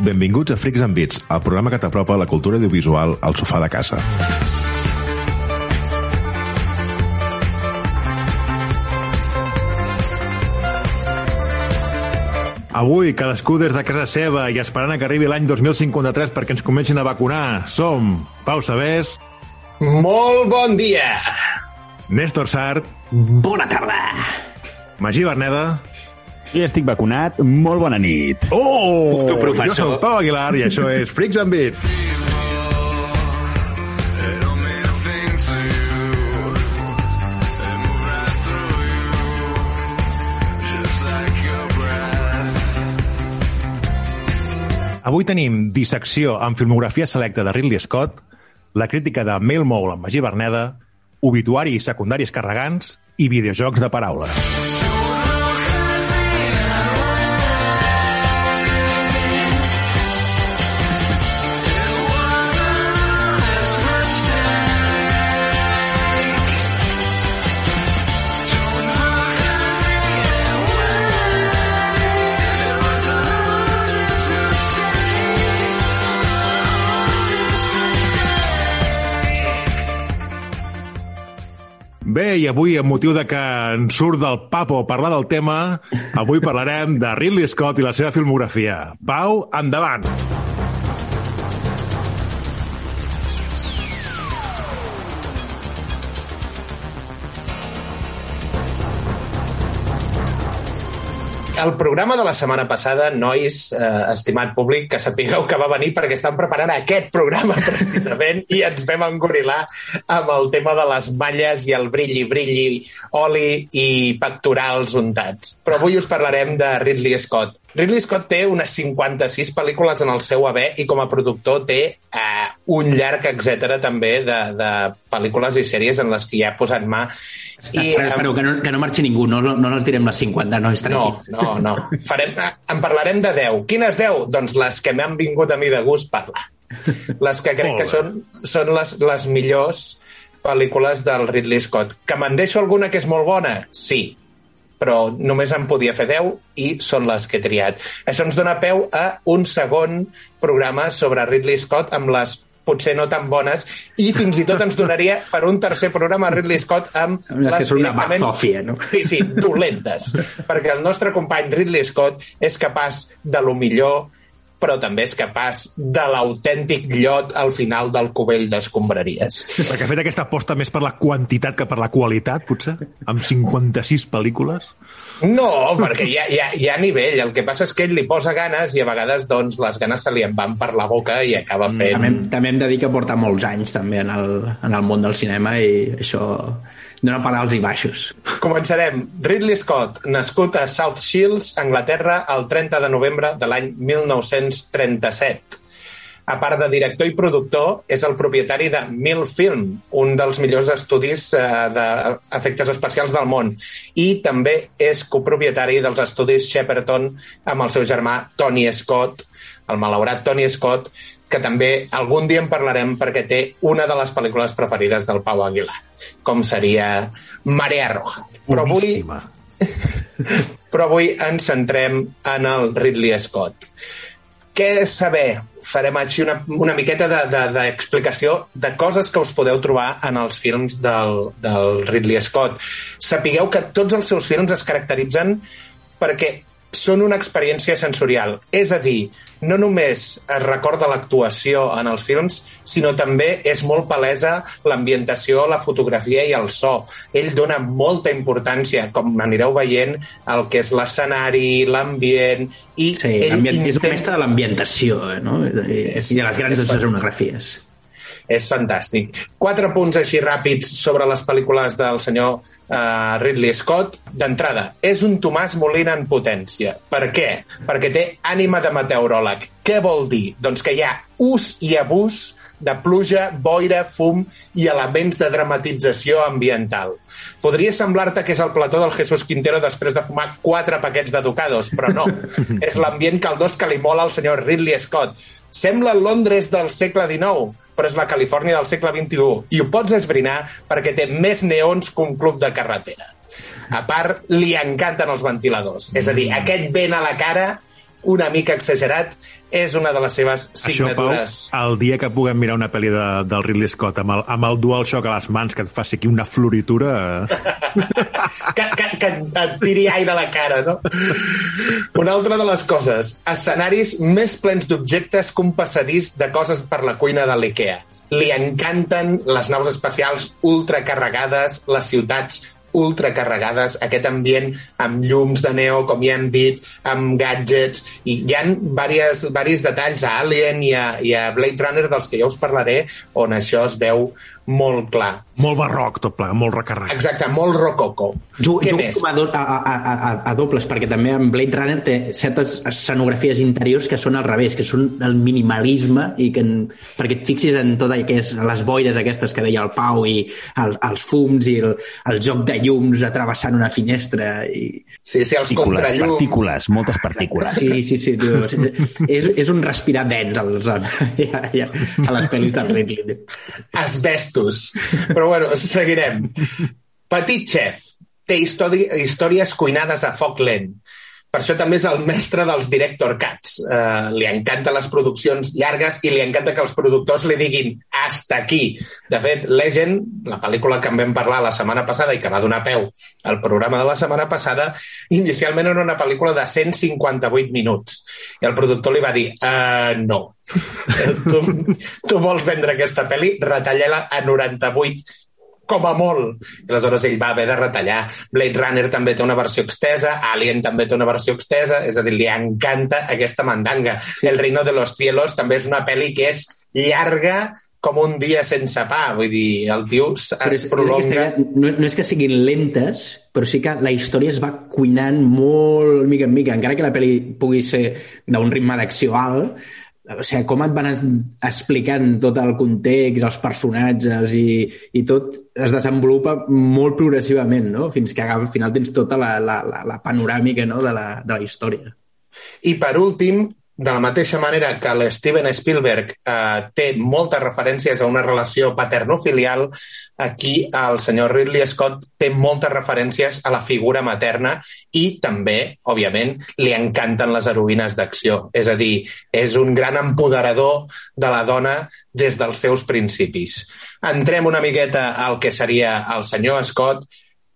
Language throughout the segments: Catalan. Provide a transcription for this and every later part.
Benvinguts a Freaks and Beats, el programa que t'apropa la cultura audiovisual al sofà de casa. Avui, cadascú des de casa seva i esperant a que arribi l'any 2053 perquè ens comencin a vacunar, som Pau Sabés, Molt bon dia! Néstor Sart, Bona tarda! Magí Berneda... Jo estic vacunat. Molt bona nit. Oh! Tu, professor. Jo soc Pau Aguilar i això és Freaks and Beats. Avui tenim dissecció amb filmografia selecta de Ridley Scott, la crítica de Mail Mole amb Magí Berneda, obituari i secundaris carregants i videojocs de paraules. Bé, i avui, amb motiu de que ens surt del papo parlar del tema, avui parlarem de Ridley Scott i la seva filmografia. Pau, endavant! El programa de la setmana passada, nois, eh, estimat públic, que sapigueu que va venir perquè estan preparant aquest programa precisament i ens vam engorilar amb el tema de les malles i el brilli, brilli, oli i pectorals untats. Però avui us parlarem de Ridley Scott. Ridley Scott té unes 56 pel·lícules en el seu haver i com a productor té eh, un llarg etc també de, de pel·lícules i sèries en les que ja ha posat mà. I, espera, espera, que no, que no marxi ningú, no, no, no les direm les 50, no, estaré no, aquí. no, no. Farem, en parlarem de 10. Quines 10? Doncs les que m'han vingut a mi de gust parlar. Les que crec que són, són les, les millors pel·lícules del Ridley Scott. Que me'n deixo alguna que és molt bona? Sí, però només en podia fer 10 i són les que he triat. Això ens dona peu a un segon programa sobre Ridley Scott amb les potser no tan bones i fins i tot ens donaria per un tercer programa Ridley Scott amb les que són una bazòfia, no? Sí, sí, dolentes. perquè el nostre company Ridley Scott és capaç de lo millor, però també és capaç de l'autèntic llot al final del cubell d'escombraries. Perquè ha fet aquesta aposta més per la quantitat que per la qualitat, potser? Amb 56 pel·lícules? No, perquè hi ha, hi, ha, hi ha nivell. El que passa és que ell li posa ganes i a vegades doncs, les ganes se li en van per la boca i acaba fent... També, també hem de dir que porta molts anys també en el, en el món del cinema i això dona per alts i baixos. Començarem. Ridley Scott, nascut a South Shields, Anglaterra, el 30 de novembre de l'any 1937. A part de director i productor, és el propietari de Mill Film, un dels millors estudis eh, d'efectes especials del món. I també és copropietari dels estudis Shepperton amb el seu germà Tony Scott, el malaurat Tony Scott, que també algun dia en parlarem perquè té una de les pel·lícules preferides del Pau Aguilar, com seria Marea Roja. Però avui, però avui ens centrem en el Ridley Scott. Què saber? Farem així una, una miqueta d'explicació de, de, de coses que us podeu trobar en els films del, del Ridley Scott. Sapigueu que tots els seus films es caracteritzen perquè són una experiència sensorial. És a dir, no només es recorda l'actuació en els films, sinó també és molt palesa l'ambientació, la fotografia i el so. Ell dona molta importància, com anireu veient, al que és l'escenari, l'ambient... i Sí, ell l'ambient- és un intent- mestre de l'ambientació eh, no? I, És- i de les grans escenografies. És fantàstic. Quatre punts així ràpids sobre les pel·lícules del senyor uh, Ridley Scott. D'entrada, és un Tomàs Molina en potència. Per què? Perquè té ànima de meteoròleg. Què vol dir? Doncs que hi ha ús i abús de pluja, boira, fum i elements de dramatització ambiental. Podria semblar-te que és el plató del Jesús Quintero després de fumar quatre paquets de Ducados, però no. és l'ambient caldós que li mola al senyor Ridley Scott. Sembla Londres del segle XIX, però és la Califòrnia del segle XXI. I ho pots esbrinar perquè té més neons que un club de carretera. A part, li encanten els ventiladors. És a dir, aquest vent a la cara una mica exagerat, és una de les seves Això, signatures. Pau, el dia que puguem mirar una pel·li de, del Ridley Scott amb el, amb el DualShock a les mans que et faci aquí una floritura... eh? que, que, que et tiri aire a la cara, no? Una altra de les coses, escenaris més plens d'objectes que un passadís de coses per la cuina de l'IKEA. Li encanten les naus espacials ultracarregades, les ciutats ultracarregades, aquest ambient amb llums de neo, com ja hem dit, amb gadgets, i hi ha diversos, diversos detalls a Alien i a, i a Blade Runner dels que ja us parlaré, on això es veu molt clar. Molt barroc, tot ple, molt recarregat. Exacte, molt rococo. Jugo, Què jugo més? com a, do, a, a, a, a dobles, perquè també en Blade Runner té certes escenografies interiors que són al revés, que són el minimalisme, i que, en- perquè et fixis en tot el que és les boires aquestes que deia el Pau, i el, els fums, i el, el joc de llums atravessant una finestra, i... Sí, sí, els Partícules, contrallums. partícules, moltes partícules. Sí, sí, sí, tio. és, és un respirar dens als, a, a, a les pel·lis del Ridley. Asbestos. Però bueno, seguirem. Petit Chef té històri històries cuinades a foc lent. Per això també és el mestre dels director cuts. Uh, li encanten les produccions llargues i li encanta que els productors li diguin hasta aquí. De fet, Legend, la pel·lícula que en vam parlar la setmana passada i que va donar peu al programa de la setmana passada, inicialment era una pel·lícula de 158 minuts. I el productor li va dir, uh, no, tu, tu vols vendre aquesta pel·li, retalla-la a 98 com a molt. I aleshores ell va haver de retallar. Blade Runner també té una versió extesa, Alien també té una versió extesa, és a dir, li encanta aquesta mandanga. El Reino de los Cielos també és una pel·li que és llarga com un dia sense pa. Vull dir, el tio es, Però prolonga... és aquesta, no, no és que siguin lentes, però sí que la història es va cuinant molt mica en mica, encara que la pel·li pugui ser d'un ritme d'acció alt, o sigui, com et van explicant tot el context, els personatges i, i tot es desenvolupa molt progressivament, no? Fins que al final tens tota la, la, la, la panoràmica no? de, la, de la història. I per últim, de la mateixa manera que l'Steven Spielberg eh, té moltes referències a una relació paterno-filial, aquí el senyor Ridley Scott té moltes referències a la figura materna i també, òbviament, li encanten les heroïnes d'acció. És a dir, és un gran empoderador de la dona des dels seus principis. Entrem una miqueta al que seria el senyor Scott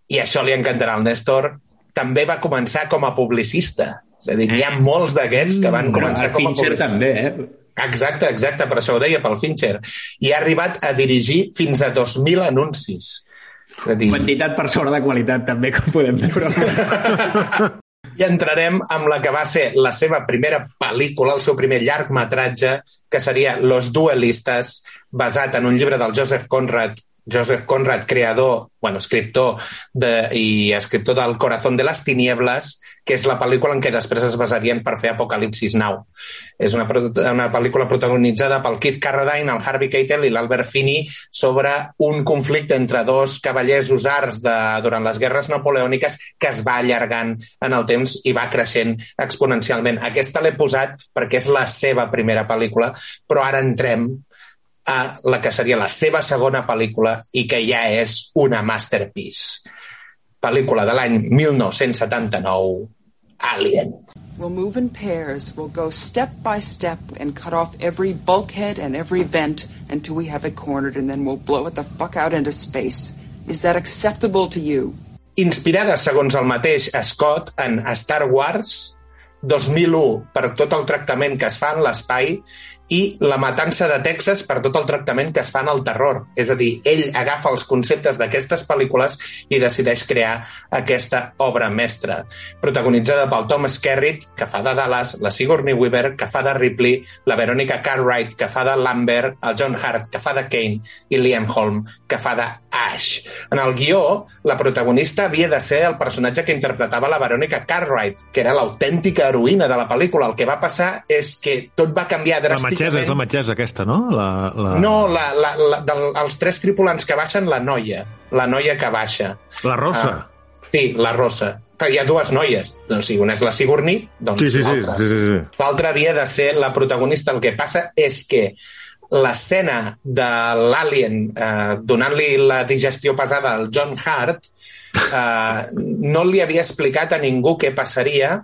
i això li encantarà al Néstor, també va començar com a publicista. És a dir, hi ha molts d'aquests que van començar el com a Fincher també, eh? Exacte, exacte, per això ho deia, pel Fincher. I ha arribat a dirigir fins a 2.000 anuncis. És a dir, Quantitat per sobre de qualitat, també, com podem veure. i entrarem amb la que va ser la seva primera pel·lícula, el seu primer llargmetratge, que seria Los Duelistes, basat en un llibre del Joseph Conrad Joseph Conrad, creador, bueno, escriptor de, i escriptor del Corazón de las Tinieblas, que és la pel·lícula en què després es basarien per fer Apocalipsis Now. És una, una pel·lícula protagonitzada pel Keith Carradine, el Harvey Keitel i l'Albert Finney sobre un conflicte entre dos cavallers usars de, durant les guerres napoleòniques que es va allargant en el temps i va creixent exponencialment. Aquesta l'he posat perquè és la seva primera pel·lícula, però ara entrem a la que seria la seva segona pel·lícula i que ja és una masterpiece. Pel·lícula de l'any 1979, Alien. We'll move in pairs. We'll go step by step and cut off every bulkhead and every vent until we have it cornered, and then we'll blow it the fuck out into space. Is that acceptable to you? Inspirada, segons el mateix Scott, en Star Wars, 2001 per tot el tractament que es fa en l'espai i La matança de Texas per tot el tractament que es fa en el terror. És a dir, ell agafa els conceptes d'aquestes pel·lícules i decideix crear aquesta obra mestra. Protagonitzada pel Tom Skerritt, que fa de Dallas, la Sigourney Weaver, que fa de Ripley, la Veronica Cartwright, que fa de Lambert, el John Hart, que fa de Kane, i Liam Holm, que fa de Ash. En el guió, la protagonista havia de ser el personatge que interpretava la Veronica Cartwright, que era l'autèntica heroïna de la pel·lícula. El que va passar és que tot va canviar dràsticament. Metgessa, és la metgessa aquesta, no? La, la... No, la, la, la, del, els tres tripulants que baixen, la noia. La noia que baixa. La rossa. Ah, sí, la rossa. Que hi ha dues noies. Doncs si una és la Sigourney, doncs sí, sí, sí, l'altra. sí, sí, sí. L'altra havia de ser la protagonista. El que passa és que l'escena de l'Alien eh, donant-li la digestió pesada al John Hart eh, no li havia explicat a ningú què passaria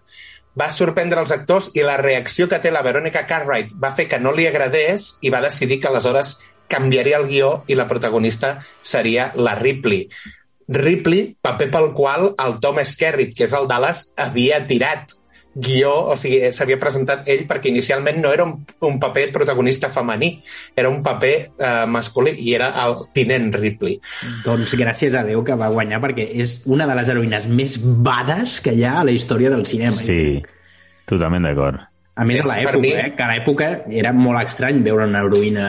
va sorprendre els actors i la reacció que té la Veronica Cartwright va fer que no li agradés i va decidir que aleshores canviaria el guió i la protagonista seria la Ripley. Ripley, paper pel qual el Tom Skerritt, que és el Dallas, havia tirat guió, o sigui, s'havia presentat ell perquè inicialment no era un, un paper protagonista femení, era un paper eh, masculí i era el tinent Ripley. Doncs gràcies a Déu que va guanyar perquè és una de les heroïnes més bades que hi ha a la història del cinema. Sí, totalment d'acord. A més, És, a l'època, mi- eh, que a l'època era molt estrany veure una heroïna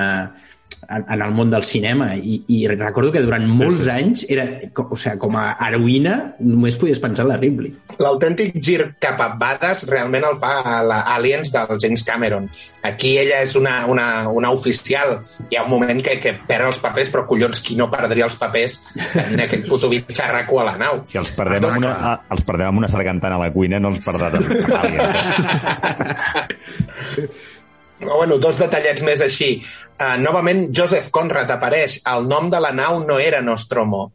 en, en el món del cinema i, i recordo que durant molts anys era, o sigui, com a heroïna només podies pensar en la Ripley. L'autèntic gir cap a bades realment el fa a la Aliens del James Cameron. Aquí ella és una, una, una oficial. Hi ha un moment que, que perd els papers, però collons, qui no perdria els papers tenint aquest puto bitxarraco a la nau? Si els perdem, amb una, a- els perdem amb una sargantana a la cuina, no els perdràs amb Aliens. Però, bueno, dos detallets més així. Uh, novament, Joseph Conrad apareix. El nom de la nau no era Nostromo,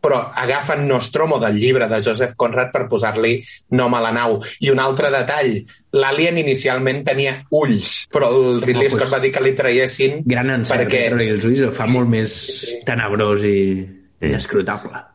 però agafen Nostromo del llibre de Joseph Conrad per posar-li nom a la nau. I un altre detall, l'Alien inicialment tenia ulls, però el Ridley Oh, pues, Scott va dir que li traiessin Gran encert, perquè els ulls el fa molt més tenebrós i inescrutable.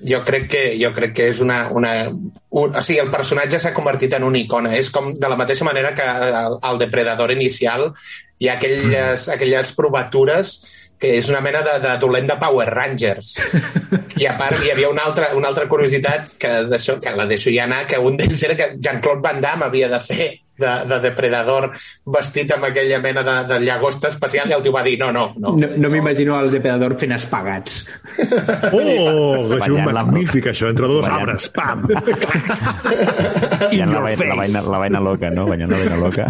Jo crec que, jo crec que és una... una un, o sigui, el personatge s'ha convertit en una icona. És com de la mateixa manera que el, el depredador inicial hi ha aquelles, aquelles provatures que és una mena de, de dolent de Power Rangers. I a part hi havia una altra, una altra curiositat que, d'això, que la deixo ja anar, que un d'ells era que Jean-Claude Van Damme havia de fer de, de depredador vestit amb aquella mena de, de llagosta espacial i el tio va dir no, no, no. No, no m'imagino el depredador fent espagats. Oh, això és magnífic, això, entre dos Ballant. arbres. Pam! I la, vaina, la, vaina, la vaina loca, no? Banyant la vaina loca.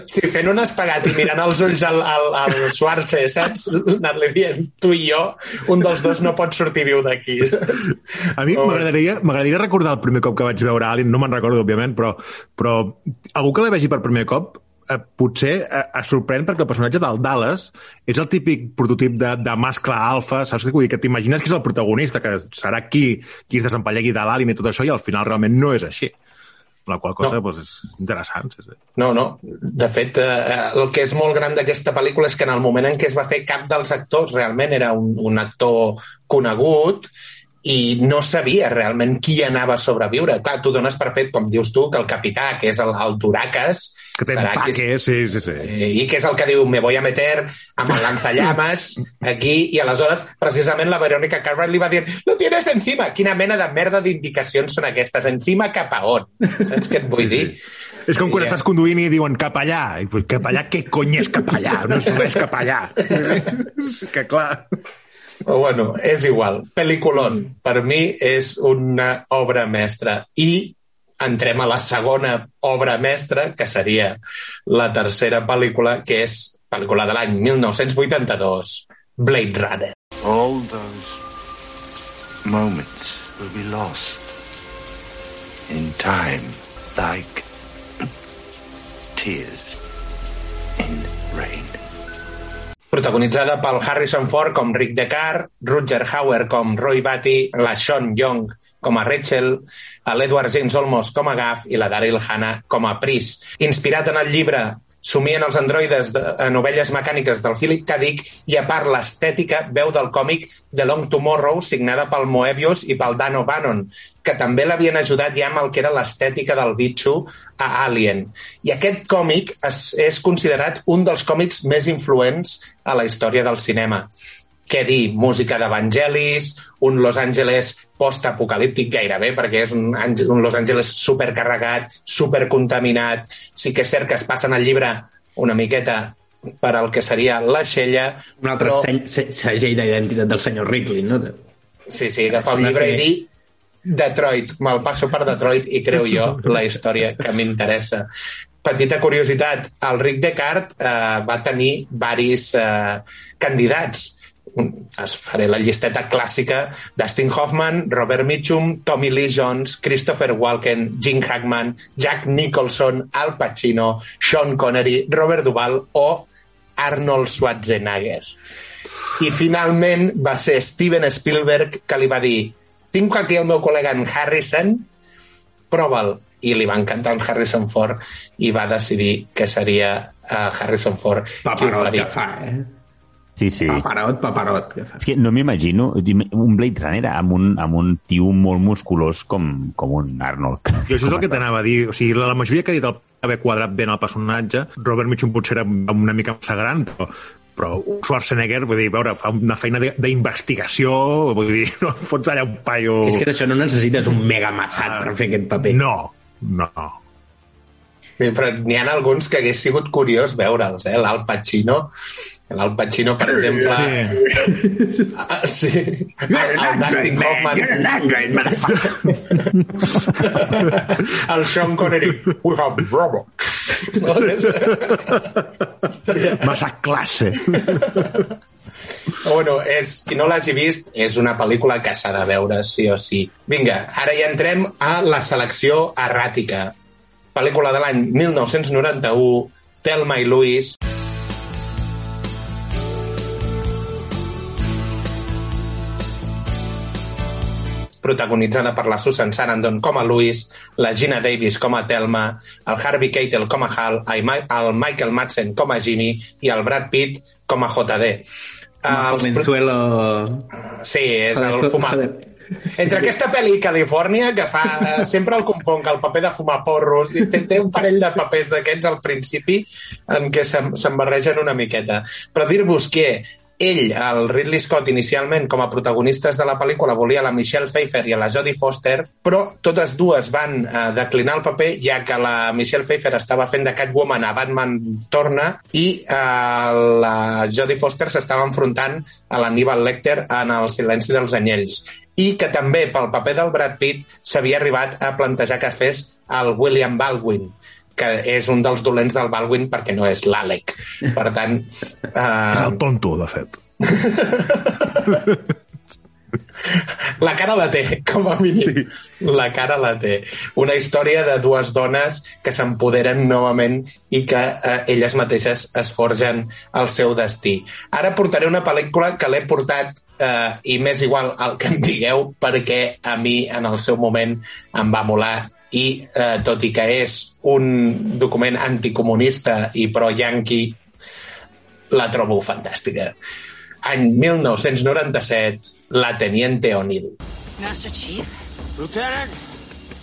Estic fent un espagat i mirant els ulls al, al, al Schwarze, saps? Anar-li dient, tu i jo, un dels dos no pot sortir viu d'aquí. A mi Oh. m'agradaria recordar el primer cop que vaig veure Alien, no me'n recordo, òbviament, però, però algú que la vegi per primer cop eh, potser eh, es sorprèn perquè el personatge del Dallas és el típic prototip de, de mascle alfa, saps què vull dir? Que t'imagines que és el protagonista, que serà qui, qui es desempallegui de l'Alien i tot això, i al final realment no és així. La qual cosa No. no. doncs, és interessant. Sí, sí. No, no. De fet, eh, el que és molt gran d'aquesta pel·lícula és que en el moment en què es va fer cap dels actors realment era un, un actor conegut i no sabia realment qui anava a sobreviure. Clar, tu dones per fet, com dius tu, que el capità, que és el, el Durakas, Que té serà qui és- empaque, sí, sí, sí. Eh, i que és el que diu me voy a meter amb el lanzallames aquí i aleshores precisament la Verónica Cartwright li va dir lo tienes encima, quina mena de merda d'indicacions són aquestes, encima cap a on saps què et vull dir? És com quan Ja. estàs conduint i diuen cap allà. I, pues, cap allà, què cony és cap allà? No és res cap allà. Que clar... Però bueno, és igual. Peliculón, per mi és una obra mestra. I entrem a la segona obra mestra, que seria la tercera pel·lícula, que és pel·lícula de l'any 1982, Blade Runner. All those moments will be lost in time like tears in rain. Protagonitzada pel Harrison Ford com Rick Deckard, Rutger Hauer com Roy Batty, la Sean Young com a Rachel, l'Edward James Olmos com a Gaff i la Daryl Hannah com a Pris. Inspirat en el llibre Somien els androides de, a novelles mecàniques del Philip K. Dick i a part l'estètica veu del còmic The Long Tomorrow signada pel Moebius i pel Dan O'Bannon que també l'havien ajudat ja amb el que era l'estètica del bitxo a Alien. I aquest còmic és, és considerat un dels còmics més influents a la història del cinema què dir, música d'Evangelis, un Los Angeles post-apocalíptic gairebé, perquè és un, un Los Angeles supercarregat, supercontaminat. Sí que és cert que es passen el llibre una miqueta per al que seria la Xella. Un altre però- seny, se- segell d'identitat del senyor Ridley, no? Sí, sí, agafar el llibre i dir Detroit, me'l passo per Detroit i creu jo la història que m'interessa. Petita curiositat, el Rick Descartes eh, va tenir varis eh, candidats. Es faré la llisteta clàssica Dustin Hoffman, Robert Mitchum, Tommy Lee Jones, Christopher Walken, Jim Hackman, Jack Nicholson, Al Pacino, Sean Connery, Robert Duvall o Arnold Schwarzenegger. I finalment va ser Steven Spielberg que li va dir tinc aquí el meu col·lega en Harrison prova'l. I li va encantar el Harrison Ford i va decidir que seria uh, Harrison Ford que fa, eh? Sí, sí. Paperot, paperot que fa. És que no m'imagino un Blade Runner amb un, amb un tio molt musculós com, com un Arnold. I això és el que t'anava a dir. O sigui, la, la majoria que ha dit el haver quadrat ben el personatge, Robert Mitchum potser era una mica massa gran, però, però un Schwarzenegger, vull dir, veure, fa una feina de- d'investigació, vull dir, no fots allà un paio... És que això no necessites un mega mazat per fer aquest paper. No, no. Però n'hi ha alguns que hagués sigut curiós veure'ls, eh? L'Al Pacino, l'Al Pacino, per exemple... Sí. Ah, sí. El, el Dustin Hoffman, You're an Android, motherfucker. el Sean Connery. We have robots. No? Massa classe. Bueno, és, qui no l'hagi vist, és una pel·lícula que s'ha de veure, sí o sí. Vinga, ara ja entrem a la selecció erràtica. Pel·lícula de l'any 1991, Thelma i Louise, protagonitzada per la Susan Sarandon com a Louise, la Gina Davis com a Thelma, el Harvey Keitel com a Hal, el Michael Madsen com a Jimmy i el Brad Pitt com a JD. Com Els pro- Jovenzuelo... Sí, és el fumar. Entre aquesta pel·li i Califòrnia, que fa... eh, Sempre el confon que el paper de fumar porros i té, té un parell de papers d'aquests al principi en què se'n se'n barregen una miqueta. Però dir-vos que ell, el Ridley Scott, inicialment, com a protagonistes de la pel·lícula, volia la Michelle Pfeiffer i la Jodie Foster, però totes dues van eh, declinar el paper, ja que la Michelle Pfeiffer estava fent de Catwoman a Batman Torna i eh, la Jodie Foster s'estava enfrontant a l'Aníbal Lecter en El silenci dels anyells. I que també pel paper del Brad Pitt s'havia arribat a plantejar que fes el William Baldwin que és un dels dolents del Baldwin perquè no és l'Àlec. Per tant, És eh, el tonto, de fet. la cara la té, com a mínim. Sí. La cara la té. Una història de dues dones que s'empoderen novament i que eh, elles mateixes es forgen el seu destí. Ara portaré una pel·lícula que l'he portat eh, i m'és igual el que em digueu perquè a mi en el seu moment em va molar i eh, tot i que és un document anticomunista i pro-yanqui la trobo fantàstica. Any 1997, la Teniente O'Neill. Master Chief? Lieutenant,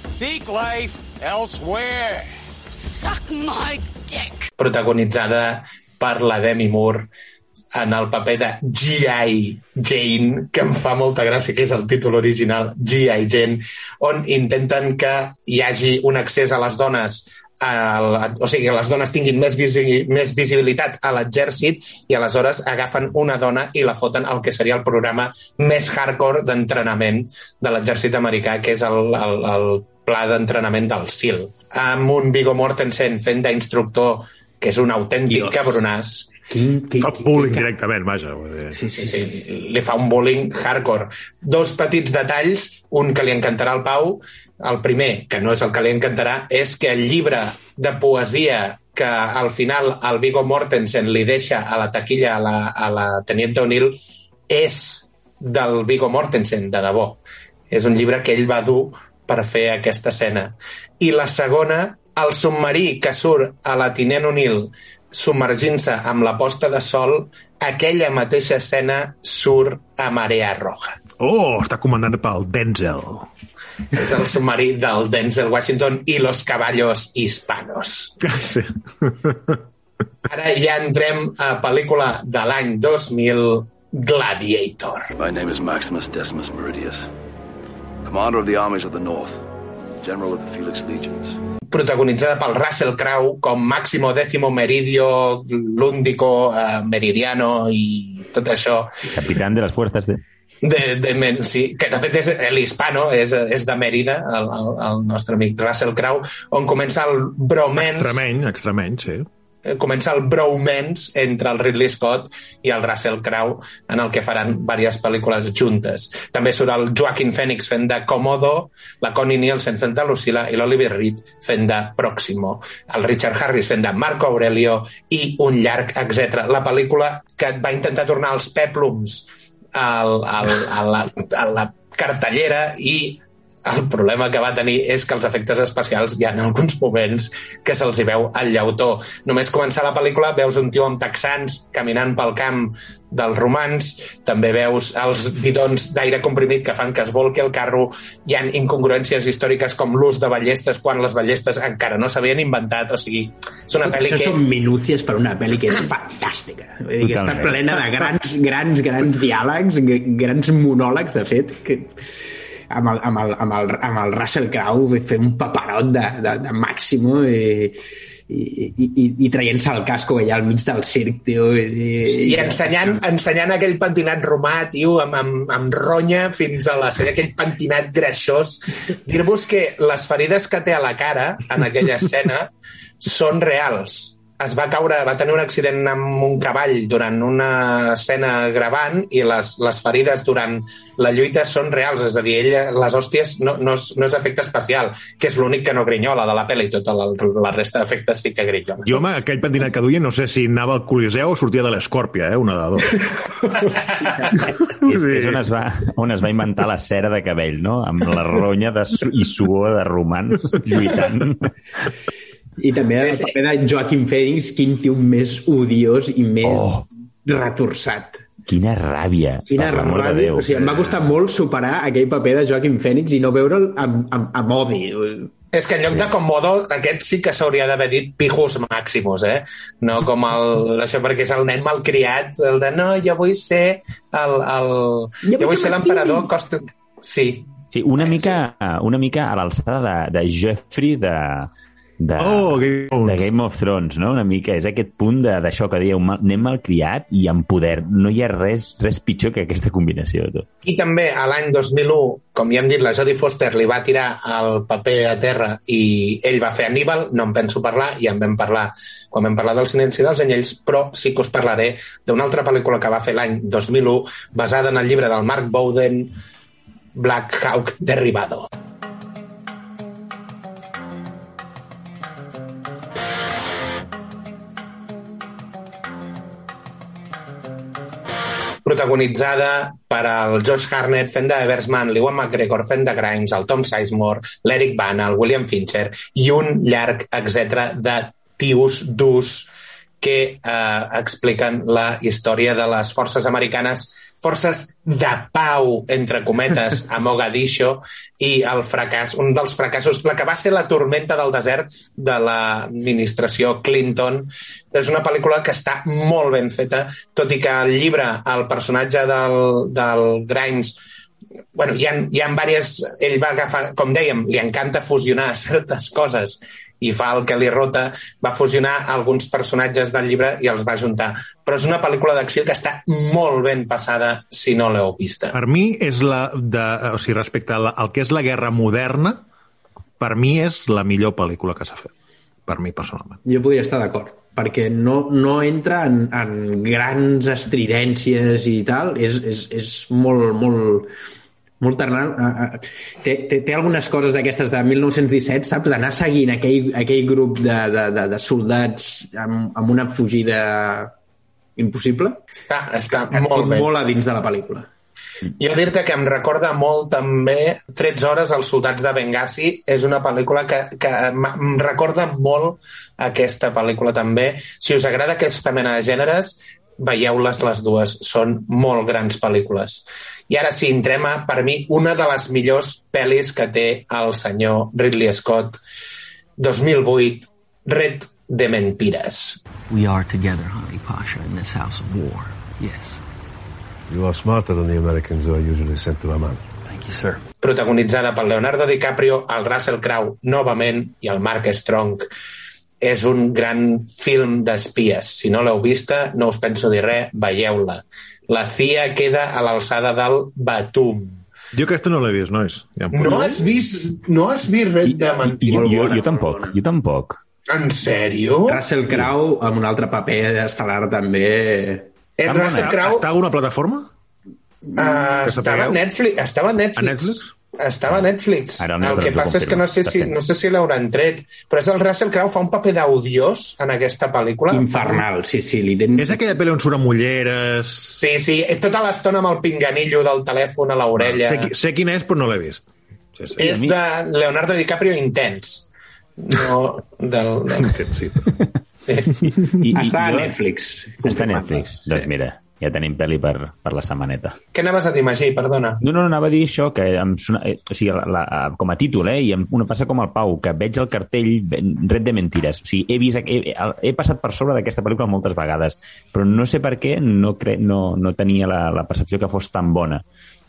seek life elsewhere. Suck my dick! protagonitzada per la Demi Moore en el paper de G.I. Jane, que em fa molta gràcia, que és el títol original, G.I. Jane, on intenten que hi hagi un accés a les dones a la, o sigui, que les dones tinguin més, visi, més visibilitat a l'exèrcit i aleshores agafen una dona i la foten al que seria el programa més hardcore d'entrenament de l'exèrcit americà, que és el, el, el pla d'entrenament del SEAL, amb un Viggo Mortensen fent d'instructor, que és un autèntic Dios. cabronàs, Quin, quin, Fa bullying directament, vaja. Sí, sí, Sí, sí. sí, li fa un bullying hardcore. Dos petits detalls, un que li encantarà al Pau. El primer, que no és el que li encantarà, és que el llibre de poesia que al final el Viggo Mortensen li deixa a la taquilla a la, a la Teniente O'Neill és del Viggo Mortensen, de debò. És un llibre que ell va dur per fer aquesta escena. I la segona, el submarí que surt a la Tinent O'Neill submergint-se amb la posta de sol, aquella mateixa escena surt a Marea Roja. Oh, està comandat pel Denzel. És el submarí del Denzel Washington i los caballos hispanos. Sí. Ara ja entrem a pel·lícula de l'any 2000, Gladiator. My name is Maximus Decimus Meridius, commander of the armies of the North, general of the Felix Legions. Protagonitzada pel Russell Crowe com Máximo Décimo Meridio, Lúndico, eh, Meridiano i tot això. Capitán de las fuerzas de... De, de, Men- sí, que de fet és l'hispano, és, és de Mèrida, el, el, el nostre amic Russell Crowe, on comença el bromance, Extremeny, extremeny, sí. Eh, comença el bromance entre el Ridley Scott i el Russell Crowe, en el que faran diverses pel·lícules juntes. També surt el Joaquin Phoenix fent de Komodo, la Connie Nielsen fent de Lucilla i l'Oliver Reed fent de Próximo, el Richard Harris fent de Marco Aurelio i un llarg, etc. La pel·lícula que va intentar tornar als peplums al, al, a, la, a la cartellera i el problema que va tenir és que els efectes especials hi ha en alguns moments que se'ls hi veu el llautó. Només començar la pel·lícula veus un tio amb texans caminant pel camp dels romans, també veus els bidons d'aire comprimit que fan que es volqui el carro, hi han incongruències històriques com l'ús de ballestes quan les ballestes encara no s'havien inventat, o sigui, és una pel·li que... són minúcies per una pel·li que és fantàstica. Vull dir, que està plena de grans, grans, grans diàlegs, grans monòlegs, de fet, que amb el, amb el, amb el, amb el Russell Crowe fent un paperot de, de, de màximo i, i, i, i, i traient-se el casco allà al mig del circ, tio. I, I ensenyant, ensenyant aquell pentinat romà, tio, amb, amb, amb ronya fins a la cella, aquell pentinat greixós. Dir-vos que les ferides que té a la cara en aquella escena són reals. Es va caure, va tenir un accident amb un cavall durant una escena gravant i les, les ferides durant la lluita són reals, és a dir, ella, les hòsties no, no, és, no és efecte especial, que és l'únic que no grinyola de la pel·li, tota la, la resta d'efectes sí que grinyola. Jo, home, aquell pentinat que duia, no sé si anava al Coliseu o sortia de l'Escòrpia, eh? Una de dos. És, és on, es va, on es va inventar la cera de cabell, no? Amb la ronya de, su- i suor de romans lluitant. I també el paper de Joaquim Phoenix, quin tio més odiós i més Oh. retorçat. Quina ràbia, Quina ràbia. Déu. O sigui, em va costar molt superar aquell paper de Joaquim Phoenix i no veure'l amb, amb, amb odi. És que en lloc de Comodo, aquest sí que s'hauria d'haver dit pijos màximos, eh? No com el... Això perquè és el nen malcriat, el de no, jo vull ser el... el Jo jo vull ser l'emperador, costa... Sí. Sí, una mica, una mica a l'alçada de, de Jeffrey de, de, Oh, Game of Thrones. de Game of Thrones, no? Una mica, és aquest punt de- d'això que dieu, mal, nen malcriat i amb poder. No hi ha res, res pitjor que aquesta combinació de tot. I també a l'any 2001, com ja hem dit, la Jodie Foster li va tirar el paper a terra i ell va fer Aníbal, no en penso parlar, i en vam parlar quan vam parlar del silenci dels anyells, però sí que us parlaré d'una altra pel·lícula que va fer l'any 2001, basada en el llibre del Mark Bowden, Black Hawk Derribado. Protagonitzada per el Josh Harnett fent de l'Iwan McGregor fent de Grimes, el Tom Sizemore, l'Eric Bana, el William Fincher i un llarg, etc de tios durs que eh, expliquen la història de les forces americanes forces de pau, entre cometes, a Mogadiscio i el fracàs, un dels fracassos, la que va ser la tormenta del desert de l'administració Clinton. És una pel·lícula que està molt ben feta, tot i que el llibre, el personatge del, del Grimes, bueno, hi ha, hi ha diverses... Ell va agafar, com dèiem, li encanta fusionar certes coses i fa el que li rota, va fusionar alguns personatges del llibre i els va juntar. Però és una pel·lícula d'acció que està molt ben passada si no l'heu vista. Per mi és la... De, o sigui, respecte al, al que és la guerra moderna, per mi és la millor pel·lícula que s'ha fet. Per mi, personalment. Jo podria estar d'acord, perquè no, no entra en, en grans estridències i tal, és, és, és molt, molt, molt ternal. Uh, uh, té, té, té algunes coses d'aquestes de 1917, saps? D'anar seguint aquell, aquell grup de, de, de, de soldats amb, amb una fugida impossible. Està, està Et molt bé. molt a dins de la pel·lícula. Jo dir-te que em recorda molt també 13 hores als soldats de Benghazi és una pel·lícula que, que em recorda molt aquesta pel·lícula també. Si us agrada aquesta mena de gèneres, veieu-les les dues. Són molt grans pel·lícules. I ara sí, entrem a, per mi, una de les millors pel·lis que té el senyor Ridley Scott. 2008, Red de Mentiras. We are together, Honey Pasha, in this house of war. Yes. You are smarter than the Americans who are usually sent to Amman. Thank you, sir. protagonitzada pel Leonardo DiCaprio, el Russell Crowe novament i el Mark Strong. És un gran film d'espies. Si no l'heu vista, no us penso dir res, veieu-la. La CIA queda a l'alçada del Batum. Jo aquesta no l'he vist, nois. Ja No has vist, no has vist res de Jo, mentida? jo, jo tampoc, jo tampoc. En sèrio? Russell Crowe amb un altre paper estel·lar també... Eh, Russell Crowe Està a alguna plataforma? uh, estava a? Netflix. Estava a Netflix. A Netflix? Estava a Netflix. Ara el que passa és que no sé si, no sé si l'hauran tret, però és el Russell Crowe fa un paper d'odiós en aquesta pel·lícula. Infernal, sí, sí. Li ten... És aquella pel·li on surten mulleres... Sí, sí, tota l'estona amb el pinganillo del telèfon a l'orella. Sé, qui- sé quina és, però no l'he vist. Sí, sí. És de Leonardo DiCaprio intens. No del... del... Sí. I, Està a Netflix. Està a Netflix. Doncs mira, ja tenim pel·li per, per la setmaneta. Què anaves a dir, Magí? Perdona. No, no, anava a dir això, que em sona, eh, o sigui, la, la, com a títol, eh, i em, una passa com el Pau, que veig el cartell Red de Mentires. O sigui, he, vist, he, he passat per sobre d'aquesta pel·lícula moltes vegades, però no sé per què no, cre, no, no tenia la, la percepció que fos tan bona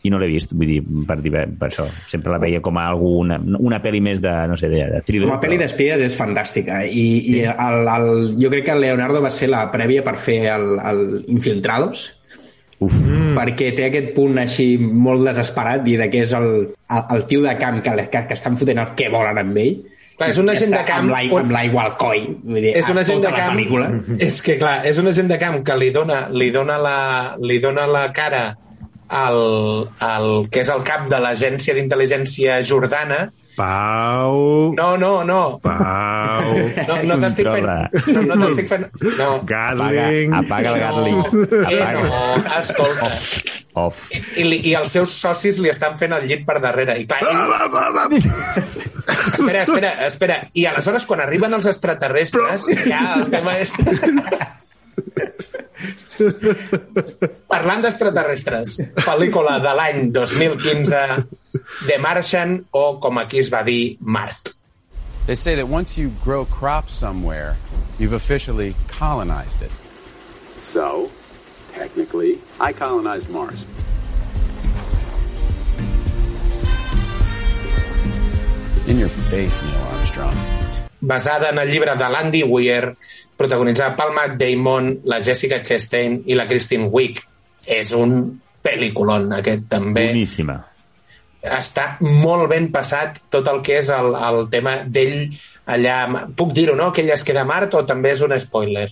i no l'he vist, vull dir, per, dir, per això. Sempre la veia com a alguna, una pel·li més de, no sé, de, de thriller. Com a pel·li d'espies és fantàstica i, i el, el, jo crec que el Leonardo va ser la prèvia per fer el, el Infiltrados Uf. perquè té aquest punt així molt desesperat i de que és el, el, el tio de camp que, que, que estan fotent el que volen amb ell Clar, és un agent de camp- amb l'aigua al coll vull dir, és un a agent tota de la camp és que clar, és un agent de camp que li dona, li dona, la, li dona la cara al, al que és el cap de l'agència d'intel·ligència jordana. Pau... no, no, no. Pau... no, no t'estic fent no, no t'estic fent no. Gatling... Apaga el Gatling. no, eh, Apaga. no, escolta. Off. I, li- i els seus socis li estan fent el llit per darrere. I clar, ell... espera, espera, espera. I aleshores quan arriben els extraterrestres ja el tema és Parlant d'extraterrestres, pel·lícula de l'any 2015, The Martian, o com aquí es va dir, Mart. They say that once you grow crops somewhere, you've officially colonized it. So, technically, I colonized Mars. In your face, Neil Armstrong. Basada en el llibre de l'Andy Weir, protagonitzada pel Matt Damon, la Jessica Chastain i la Kristen Wiig. És un pel·lículon, aquest també. Boníssima. Està molt ben passat tot el que és el, el tema d'ell allà... Puc dir-ho, no?, que ell es queda a Mart o també és un spoiler?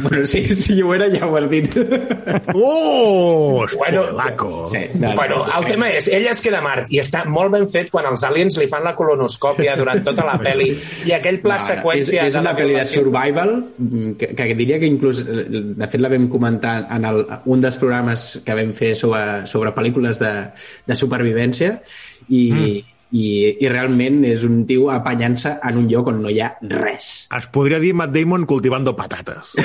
Bueno, si, si ho era ja ho has dit Oh, Bueno, spoilaco. sí, no, no, Bueno, el tema és, ell es queda a Mart i està molt ben fet quan els aliens li fan la colonoscòpia durant tota la pel·li i aquell pla No, seqüència... és, és una pel·li de survival mm, que, que diria que inclús eh, de fet la vam comentar en el, un dels programes que vam fer sobre, sobre pel·lícules de, de supervivència i, mm. I, i realment és un tio apanyant-se en un lloc on no hi ha res Es podria dir Matt Damon cultivando patates.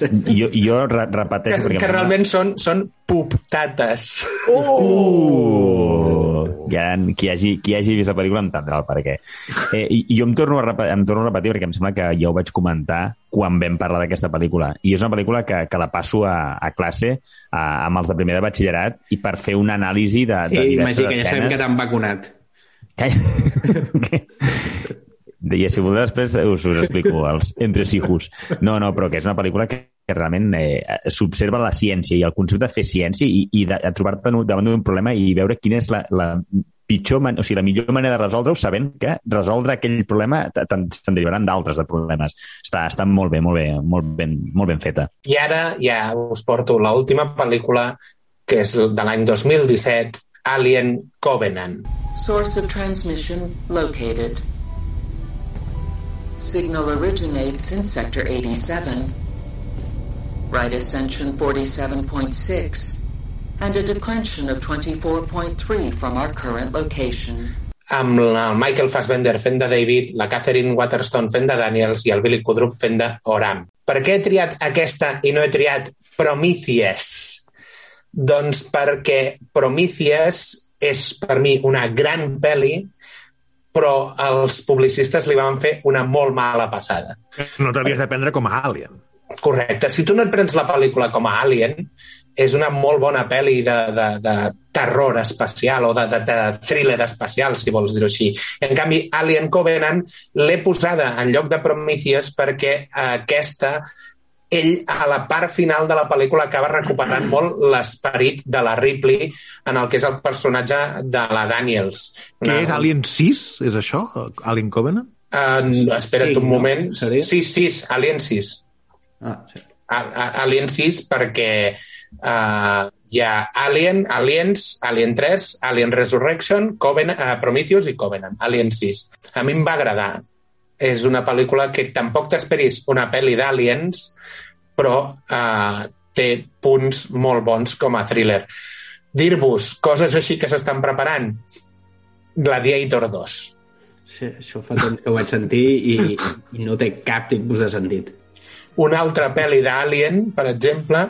Sí. Jo, jo re que, repeteixo... perquè que em realment són, són puptates. Uh! Ja, qui, hagi, qui hagi vist la pel·lícula entendrà el per què. Eh, i, i jo em torno, a repetir, em torno a repetir perquè em sembla que ja ho vaig comentar quan vam parlar d'aquesta pel·lícula. I és una pel·lícula que, que la passo a, a classe a, amb els de primer de batxillerat i per fer una anàlisi de, de sí, diverses Magí, que ja sabem escenes. que t'han vacunat. I si voleu després us, us explico els entresijos. No, no, però que és una pel·lícula que, que realment eh, s'observa la ciència i el concepte de fer ciència i, i de, de trobar-te davant d'un problema i veure quina és la, la pitjor, man o sigui, la millor manera de resoldre-ho sabent que resoldre aquell problema se'n derivaran d'altres de problemes. Està, està molt bé, molt bé, molt ben, molt ben feta. I ara ja us porto l'última pel·lícula, que és de l'any 2017, Alien Covenant. Source of transmission located. Signal originates in Sector 87. Right ascension 47.6. And a declension of 24.3 from our current location. amb el Michael Fassbender fent de David, la Catherine Waterston fent de Daniels i el Billy Kudrup fent de Oram. Per què he triat aquesta i no he triat Prometheus? Doncs perquè Prometheus és per mi una gran pel·li, però els publicistes li van fer una molt mala passada. No t'havies de prendre com a Alien. Correcte. Si tu no et prens la pel·lícula com a Alien, és una molt bona pel·li de, de, de terror espacial o de, de, de thriller espacial, si vols dir-ho així. En canvi, Alien Covenant l'he posada en lloc de Prometheus perquè aquesta ell a la part final de la pel·lícula acaba recuperant molt l'esperit de la Ripley en el que és el personatge de la Daniels. Què és Alien 6? És això? Alien Covenant? Uh, espera't Sí, un no? moment. Seria? 6, 6, Alien 6. ah, sí. A- a- Alien 6 perquè uh, hi ha Alien, Aliens, Alien 3, Alien Resurrection, Covenant, uh, Prometheus i Covenant. Alien 6. A mi em va agradar. És una pel·lícula que tampoc t'esperis una pel·li d'Aliens, però uh, té punts molt bons com a thriller. Dir-vos coses així que s'estan preparant. Gladiator 2. Sí, això fa temps que ho vaig sentir i, i no té cap tipus de sentit. Una altra pel·li d'Alien, per exemple,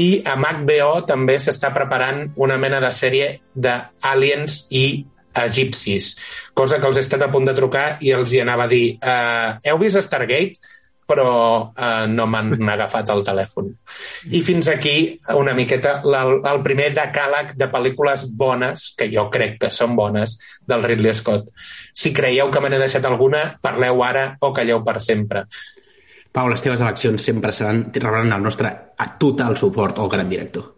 i amb HBO també s'està preparant una mena de sèrie d'aliens i egipcis, cosa que els he estat a punt de trucar i els hi anava a dir uh, heu vist Stargate? però eh, no m'han agafat el telèfon. I fins aquí una miqueta la, el primer decàleg de pel·lícules bones, que jo crec que són bones, del Ridley Scott. Si creieu que me n'he deixat alguna, parleu ara o calleu per sempre. Pau, les teves eleccions sempre seran, rebran el nostre total suport al gran director.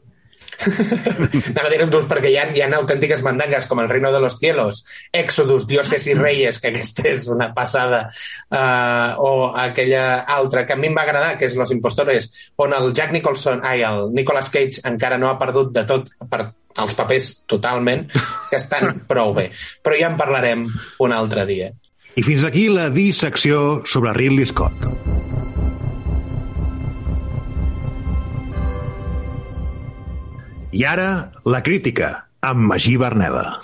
Anava a dir dos perquè hi ha, hi ha autèntiques mandangues com el Reino de los Cielos, Exodus, Dioses i Reyes, que aquesta és una passada, uh, o aquella altra que a mi em va agradar, que és Los Impostores, on el Jack Nicholson, ai, el Nicolas Cage encara no ha perdut de tot per els papers totalment, que estan prou bé. Però ja en parlarem un altre dia. I fins aquí la dissecció sobre Ridley Scott. I ara, la crítica, amb Magí Berneda.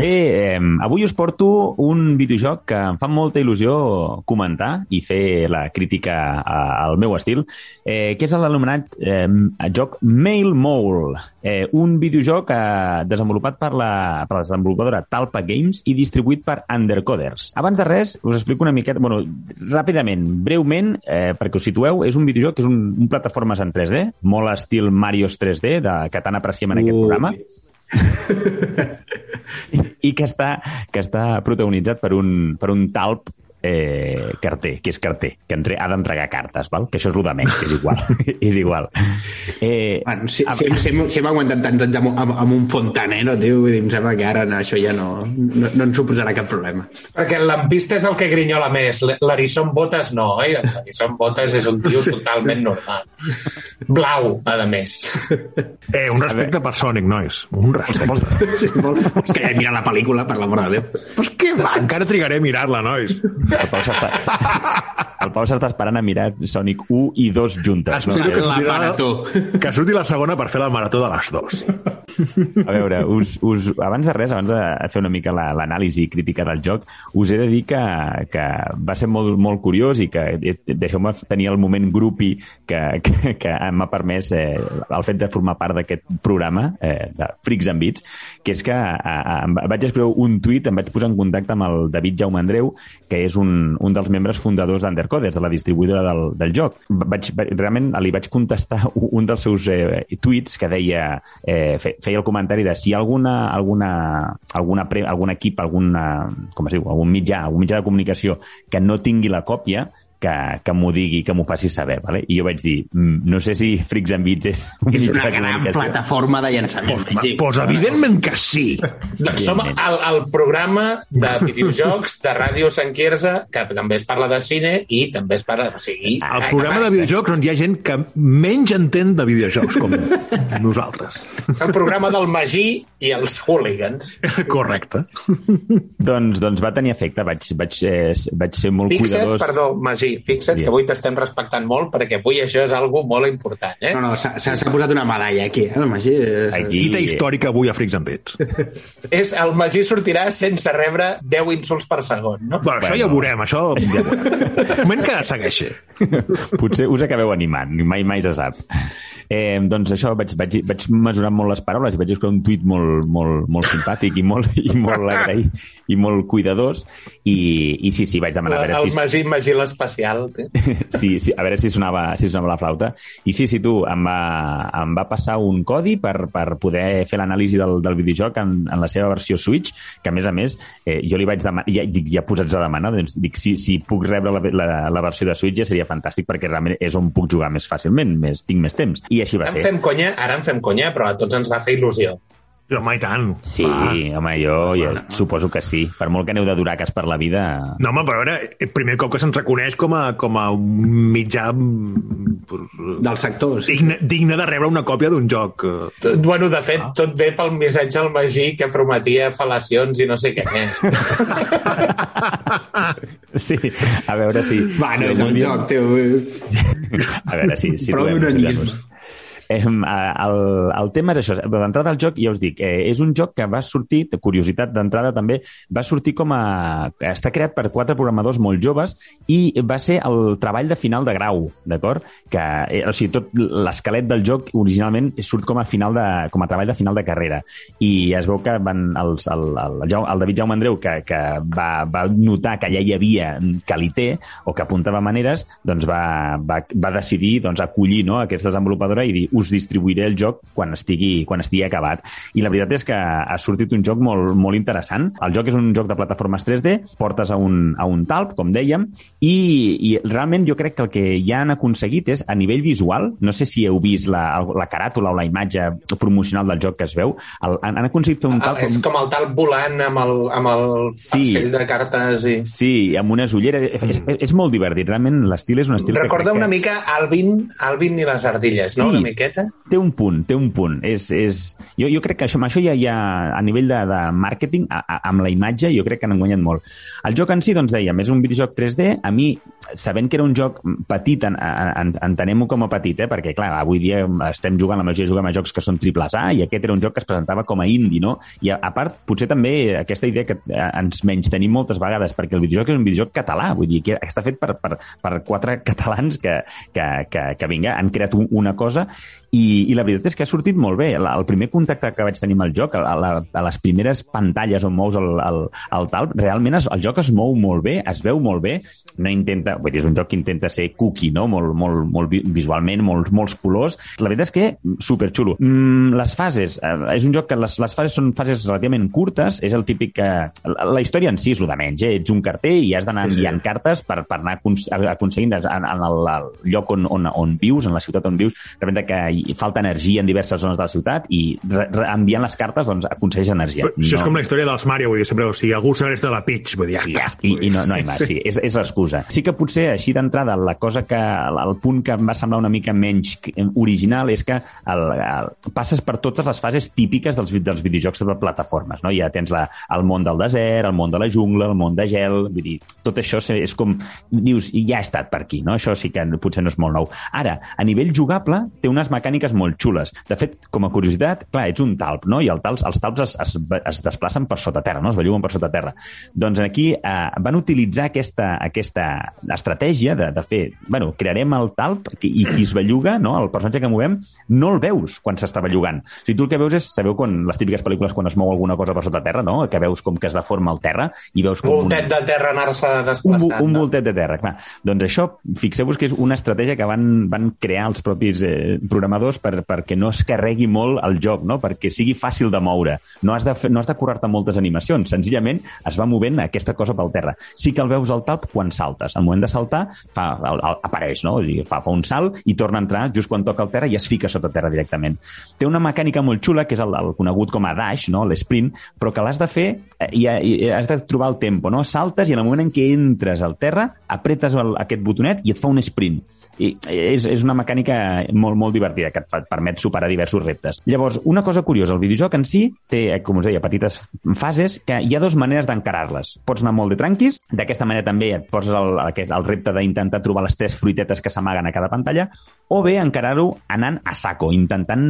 Bé, eh, avui us porto un videojoc que em fa molta il·lusió comentar i fer la crítica a, al meu estil, eh, que és l'anomenat eh, joc Mail Mole, eh, un videojoc eh, desenvolupat per la, per la desenvolupadora Talpa Games i distribuït per Undercoders. Abans de res, us explico una miqueta, bueno, ràpidament, breument, eh, perquè us situeu, és un videojoc que és un, un plataformes en 3D, molt estil Mario's 3D, de, que tant apreciem en aquest Ui. programa i que està, que està protagonitzat per un, per un talp eh, carter, que és carter, que entre, ha d'entregar cartes, val? que això és el de menys, que és igual. és igual. Eh, Bueno, si, si, si, hem, si hem aguantat tants anys amb, amb, amb un fontanero, tio, vull dir, em sembla que ara no, això ja no, no, no ens suposarà cap problema. Perquè el lampista és el que grinyola més. L'Arison Botes no, oi? L'Arison Botes és un tio totalment normal. Blau, a més. Eh, un respecte per Sonic, nois. Un respecte. Sí, molt, és que ja he mirat la pel·lícula, per l'amor de Déu. Pues què va? Encara trigaré a mirar-la, nois. El Pau s'està el Pau s'està esperant a mirar Sonic 1 i 2 juntes. No? Espero que, La marató. que surti la segona per fer la marató de les dues. A veure, us, us, abans de res, abans de fer una mica la- l'anàlisi crítica del joc, us he de dir que, que va ser molt, molt curiós i que eh, deixeu-me tenir el moment grupi que, que, que m'ha permès eh, el fet de formar part d'aquest programa eh, de Freaks and Beats, que és que eh, eh, em vaig escriure un tuit, em vaig posar en contacte amb el David Jaume Andreu, que és un, un dels membres fundadors d'Undercoders, de la distribuïdora del, del joc. Vaig, realment li vaig contestar un dels seus eh, tuits que deia, eh, fe, feia el comentari de si alguna, alguna, alguna pre, algun equip, alguna, com es diu, algun mitjà, algun mitjà de comunicació que no tingui la còpia, que, que m'ho digui, que m'ho faci saber. Vale? I jo vaig dir, "Mm, no sé si Freaks and Beats és un És una gran comunicació. plataforma de llançament. Magí. Pues evidentment que sí. Doncs som el, el programa de videojocs de Ràdio Sant Quirze, que també es parla de cine i també es parla... O sigui, El programa de videojocs on hi ha gent que menys entén de videojocs, com nosaltres. És el programa del Magí i els hooligans. Correcte. Doncs, doncs va tenir efecte, vaig, vaig, eh, vaig ser molt Fixa't, cuidadós. perdó, Magí, fixa't que avui t'estem respectant molt perquè avui això és algo molt important, eh? No, no, s'ha posat una medalla aquí, eh, el Magí. Aquí, Dita històrica avui a Freaks and Bits. És, el Magí sortirà sense rebre 10 insults per segon, no? Bueno, això ja ho veurem, això... Ja ho veurem. moment que segueixi. Potser us acabeu animant, mai mai se sap. Eh, doncs això, vaig, vaig, vaig mesurar molt les paraules i vaig escriure un tuit molt, molt, molt simpàtic i molt, i molt agraït i molt cuidadós i, i sí, sí, vaig demanar a veure el si... Magí, Magí l'especial. eh? sí, sí, a veure si sonava, si sonava la flauta. I sí, sí, tu, em va, em va passar un codi per, per poder fer l'anàlisi del, del videojoc en, en la seva versió Switch, que a més a més eh, jo li vaig demanar, ja, dic, ja posats a demanar, doncs dic, si, si puc rebre la, la, la versió de Switch ja seria fantàstic perquè realment és on puc jugar més fàcilment, més, tinc més temps. I així va Ara ser. fem conya, ara en fem conya, però a tots ens va fer il·lusió. Home, i tant. Sí, home, jo ja, suposo que sí. Per molt que aneu de duraques per la vida... No, home, però a veure, el primer cop que se'ns reconeix com a, com a un mitjà... mm, Del sector, sí. Digne, digne de rebre una còpia d'un joc. eh. Tot- Bueno, de fet, tot ve pel missatge al Magí que prometia fal·lacions i no sé què més. Sí, a veure si... Va, no si és un joc, tio. A veure si... si Prou d'onanisme. Eh, el, el tema és això. D'entrada al joc, ja us dic, eh, és un joc que va sortir, de curiositat d'entrada també, va sortir com a... Està creat per quatre programadors molt joves i va ser el treball de final de grau, d'acord? Que, eh, o sigui, tot l'esquelet del joc originalment surt com a final de, com a treball de final de carrera. I es veu que van els, el, el, el, David Jaume Andreu, que, que va, va notar que ja hi havia qualité o que apuntava maneres, doncs va, va, va decidir doncs, acollir no, aquesta desenvolupadora i dir us distribuiré el joc quan estigui, quan estigui acabat. I la veritat és que ha sortit un joc molt, molt interessant. El joc és un joc de plataformes 3D, portes a un, a un talp, com dèiem, i, i realment jo crec que el que ja han aconseguit és, a nivell visual, no sé si heu vist la, la caràtula o la imatge promocional del joc que es veu, el, han, han aconseguit fer un Ah, talp... és com el tal volant amb el, amb el farcell de cartes i... Sí, amb unes ulleres. És, és, és molt divertit, realment l'estil és un estil Recorda que crec una que... mica Alvin, Alvin i les ardilles, no? Sí. Una miqueta. Té un punt, té un punt. És, és... Jo, jo crec que això, amb això ja ha, a nivell de, de màrqueting, amb la imatge, jo crec que han guanyat molt. El joc en si, doncs dèiem, és un videojoc 3D. A mi, sabent que era un joc petit, en, en, entenem-ho com a petit, eh? perquè, clar, avui dia estem jugant, la majoria juguem a jocs que són triples A, i aquest era un joc que es presentava com a indie, no? I a, a part, potser també aquesta idea que eh, ens menys tenim moltes vegades, perquè el videojoc és un videojoc català, vull dir, que està fet per, per, per quatre catalans que, que, que, que vinga, han creat un, una cosa i, i la veritat és que ha sortit molt bé. La, el primer contacte que vaig tenir amb el joc, a, la, a les primeres pantalles on mous el, el, el talp, realment es, el joc es mou molt bé, es veu molt bé, no intenta, vull dir, és un joc que intenta ser cookie, no? molt, molt, molt vi- visualment, molts, molts colors. La veritat és que superxulo. Mm, les fases, eh, és un joc que les, les fases són fases relativament curtes, és el típic que... La, la història en si és el de menys, eh? ets un carter i has d'anar enviant cartes per, per anar acons- aconseguint en, en el, el lloc on, on, on vius, en la ciutat on vius, de repente que hi falta energia en diverses zones de la ciutat i re, re, enviant les cartes doncs, aconsegueix energia. Però Això és com la història dels Mario, vull dir, sempre, o sigui, algú s'agresta de la Peach, vull dir, ja I, està. i, i no, no hi ha més, sí, és, és l'excusa. Sí que potser així d'entrada la cosa que, el punt que em va semblar una mica menys original és que el, el, passes per totes les fases típiques dels, dels videojocs de plataformes, no? Ja tens la, el món del desert, el món de la jungla, el món de gel, vull dir, tot això és com, dius, ja he estat per aquí, no? Això sí que potser no és molt nou. Ara, a nivell jugable, té unes mecàniques molt xules. De fet, com a curiositat, clar, ets un talp, no? I el talp, els talps es, es, es desplacen per sota terra, no? Es belluguen per sota terra. Doncs aquí eh, van utilitzar aquesta, aquesta estratègia de, de fer, bueno, crearem el talp i, i qui es belluga, no? el personatge que movem, no el veus quan s'està bellugant. O sigui, tu el que veus és, sabeu quan les típiques pel·lícules quan es mou alguna cosa per sota terra, no? Que veus com que es deforma el terra i veus com... Voltet de terra anar-se un, desplaçant. vo- un voltet de terra, clar. Doncs això, fixeu-vos que és una estratègia que van, van crear els propis eh, programadors per, perquè no es carregui molt el joc, no? perquè sigui fàcil de moure. No has de, fer, no has de curar-te moltes animacions, senzillament es va movent aquesta cosa pel terra. Sí que el veus al talp quan saltes. Al moment de saltar fa, el, el, apareix, no? Dir, fa, fa un salt i torna a entrar just quan toca el terra i es fica sota terra directament. Té una mecànica molt xula, que és el, el conegut com a dash, no? l'esprint, però que l'has de fer eh, i, i has de trobar el tempo, no? Saltes i en el moment en què entres al terra, apretes el, aquest botonet i et fa un sprint. I és, és una mecànica molt, molt divertida que et permet superar diversos reptes. Llavors, una cosa curiosa, el videojoc en si té, com us deia, petites fases que hi ha dues maneres d'encarar-les. Pots anar molt de tranquis, d'aquesta manera també et poses el, aquest, el repte d'intentar trobar les tres fruitetes que s'amaguen a cada pantalla, o bé encarar-ho anant a saco, intentant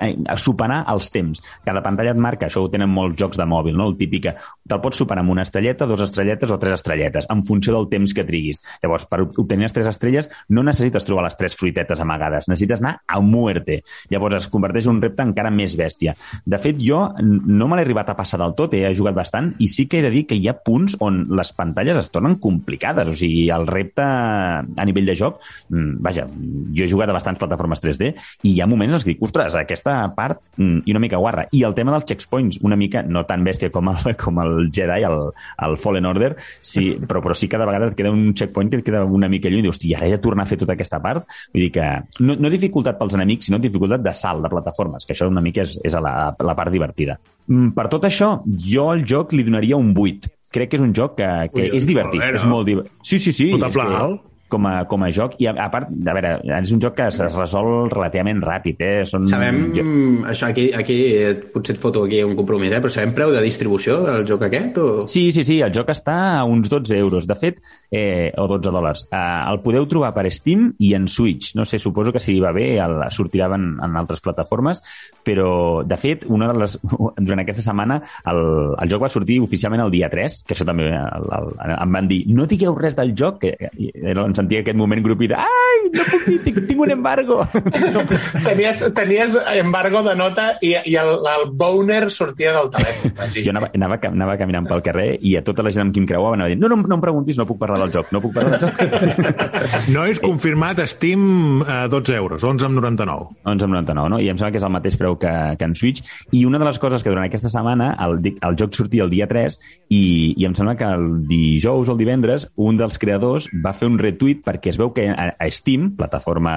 eh, superar els temps. Cada pantalla et marca, això ho tenen molts jocs de mòbil, no? el típic, que te'l pots superar amb una estrelleta, dues estrelletes o tres estrelletes, en funció del temps que triguis. Llavors, per obtenir les tres estrelles no necessites trobar les tres fruitetes amagades, necessites anar a muerte. Llavors es converteix en un repte encara més bèstia. De fet, jo no me l'he arribat a passar del tot, he jugat bastant, i sí que he de dir que hi ha punts on les pantalles es tornen complicades. O sigui, el repte a nivell de joc, mm, vaja, jo he jugat a bastants plataformes 3D i hi ha moments en que dic, ostres, aquesta part mm, i una mica guarra. I el tema dels checkpoints, una mica, no tan bèstia com el, com el Jedi, el, el Fallen Order, sí, però, però sí que de vegades et queda un checkpoint que et queda una mica lluny i dius, hòstia, ara he de tornar a fer tota aquesta part. Vull dir que no, no dificultat pel dels enemics, sinó dificultat de salt, de plataformes, que això una mica és, és a la, la part divertida. Mm, Per tot això, jo al joc li donaria un 8. Crec que és un joc que, que Ui, és divertit, joder, és molt divertit. Sí, sí, sí. Notable és que- alt. Com a, com a joc, i a, a part, a veure, és un joc que es resol relativament ràpid, eh? Són, Sabem, jo, això aquí, aquí eh, potser et foto aquí un compromís, eh? però sabem preu de distribució del joc aquest? O... Sí, sí, sí, el joc està a uns 12 euros. De fet, eh, o 12 dòlars. Eh, el podeu trobar per Steam i en Switch. No sé, suposo que si va bé el, sortirà en, en altres plataformes, però, de fet, una de les, durant aquesta setmana el, el joc va sortir oficialment el dia 3, que això també el, el, em van dir, no digueu res del joc, que era, sentia aquest moment grupi de ai, no puc dir, tinc, tinc un embargo. Tenies, tenies embargo de nota i, i el, el boner sortia del telèfon. Així. Jo anava, anava, anava caminant pel carrer i a tota la gent amb qui em creuava anava dient no, no, no em preguntis, no puc parlar del joc, no puc parlar del joc. No és confirmat Steam a 12 euros, 11,99. 11,99, no? I em sembla que és el mateix preu que, que en Switch. I una de les coses que durant aquesta setmana el, el joc sortia el dia 3 i, i em sembla que el dijous o el divendres un dels creadors va fer un retweet perquè es veu que a, a Steam, plataforma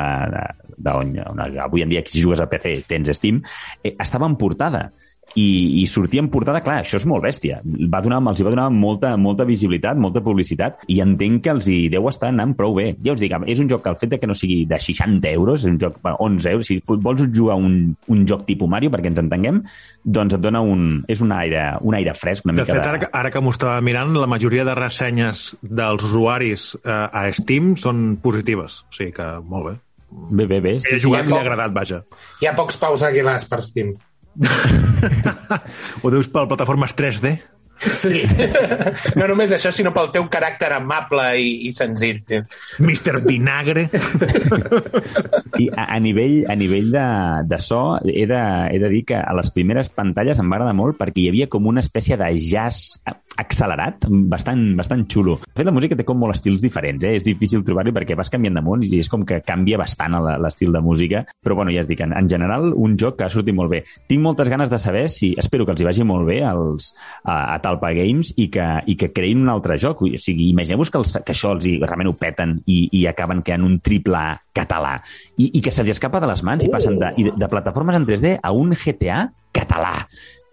d'on on avui en dia si jugues a PC tens Steam, eh, estava en portada i, i sortia en portada, clar, això és molt bèstia. Va donar, els hi va donar molta, molta visibilitat, molta publicitat, i entenc que els hi deu estar anant prou bé. Ja us dic, és un joc que el fet de que no sigui de 60 euros, és un joc per 11 euros, si vols jugar un, un joc tipus Mario, perquè ens entenguem, doncs et dona un... és un aire, un aire fresc, una De mica fet, ara, que- ara que m'ho estava mirant, la majoria de ressenyes dels usuaris eh, a Steam són positives. O sigui que, molt bé. Bé, bé, bé. He jugat i li ha agradat, vaja. Hi ha pocs paus aguilars per Steam. Ho dius per plataformes 3D? Sí. No només això, sinó pel teu caràcter amable i, i senzill. tio. Mr. Vinagre? I a, a nivell, a nivell de, de so, he de, he de dir que a les primeres pantalles em va agradar molt perquè hi havia com una espècie de jazz accelerat, bastant, bastant xulo. De fet, la música té com molt estils diferents, eh? és difícil trobar-hi perquè vas canviant de món i és com que canvia bastant l'estil de música, però bueno, ja es dic, en, en general, un joc que ha sortit molt bé. Tinc moltes ganes de saber si, espero que els hi vagi molt bé als, a, a Talpa Games i que, i que creïn un altre joc. O sigui, imagineu-vos que, els, que això els hi, realment ho peten i, i acaben creant un triple A català i, i que se'ls escapa de les mans i passen de, i de, de plataformes en 3D a un GTA català.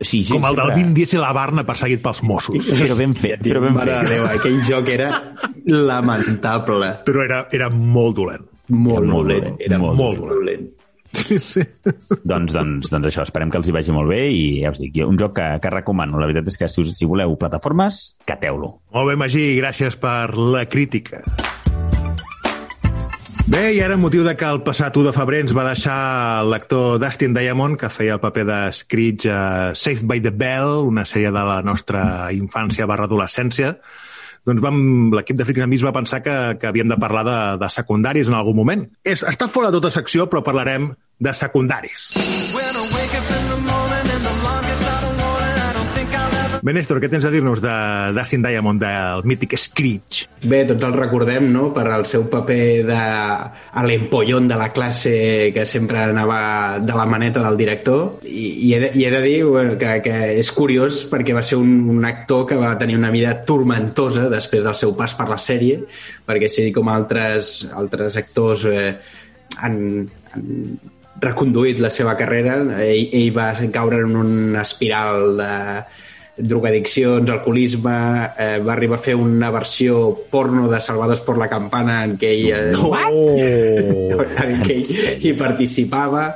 O sigui, Com el del Vin Diesel a Barna perseguit pels Mossos. Però ben fet, però ben Mare de fet. Déu, aquell joc era lamentable. Però era, era molt dolent. Molt, Molt dolent. dolent, Era molt molt, dolent. Sí, sí. doncs, doncs, doncs això, esperem que els hi vagi molt bé i ja us dic, un joc que, que recomano. La veritat és que si, us, si voleu plataformes, cateu-lo. Molt bé, Magí, gràcies per la crítica. Bé, i ara, motiu de que el passat 1 de febrer ens va deixar l'actor Dustin Diamond, que feia el paper de Screech a Saved by the Bell, una sèrie de la nostra infància barra adolescència, doncs l'equip de Freaks and Beats va pensar que, que havíem de parlar de, de secundaris en algun moment. És, està fora de tota secció, però parlarem de secundaris. Bé, Néstor, què tens a dir-nos de Dustin Diamond, del mític Screech? Bé, tots el recordem, no?, per al seu paper de a l'empollon de la classe que sempre anava de la maneta del director. I, i, he, de, i he de dir bueno, que, que és curiós perquè va ser un, un actor que va tenir una vida turmentosa després del seu pas per la sèrie, perquè si com altres, altres actors eh, han, han reconduït la seva carrera, ell, ell va caure en una espiral de drogadiccions, alcoholisme, eh, va arribar a fer una versió porno de Salvados por la Campana en què ell, Oh! en què ell hi participava.